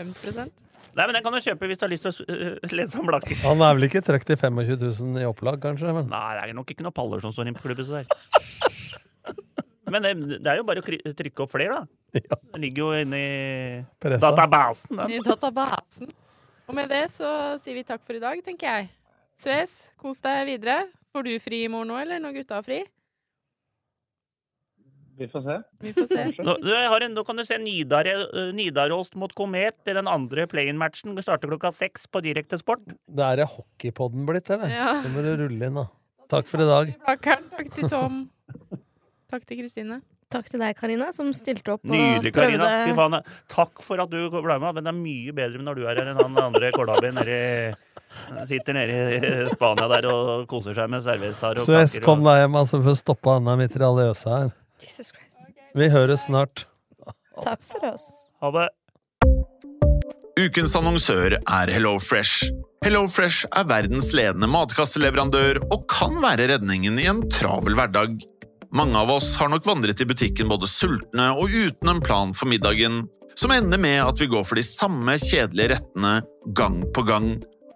50 Nei, men den kan du kjøpe hvis du har lyst til å uh, lese om Blakker. Han er vel ikke trukket i 25 000 i opplag, kanskje? Men Nei, det er nok ikke noen paller som står inne på klubbhuset der. Men det, det er jo bare å trykke opp flere, da. Ja. Det ligger jo inne i databasen. Den. I databasen. Og med det så sier vi takk for i dag, tenker jeg. Sves, kos deg videre. Får du fri i morgen nå, eller når gutta har fri? Vi får se. Vi får se. Nå, du, har en, nå kan du se Nidar, uh, Nidaros mot Komet i den andre play-in-matchen. Det starter klokka seks på Direktesport. det er hockeypodden blitt, eller? Ja. Så må du rulle inn, da. Takk for i dag. Takk til Tom. Takk til Kristine. Takk til deg, Karina, som stilte opp Nydelig, og prøvde Karina. Fy faen. Takk for at du ble med. Men det er mye bedre når du er her enn han andre kålabyen nede Sitter nede i Spania der og koser seg med servicer og Så kaker. kom Og... deg hjem, altså, for å stoppe Anna mitraljøse her. Jesus Christ. Vi høres snart. Takk for oss. Ha det. Ukens annonsør er HelloFresh. HelloFresh er verdens ledende matkasseleverandør og kan være redningen i en travel hverdag. Mange av oss har nok vandret i butikken både sultne og uten en plan for middagen. som ender med at vi går for de samme kjedelige rettene gang på gang.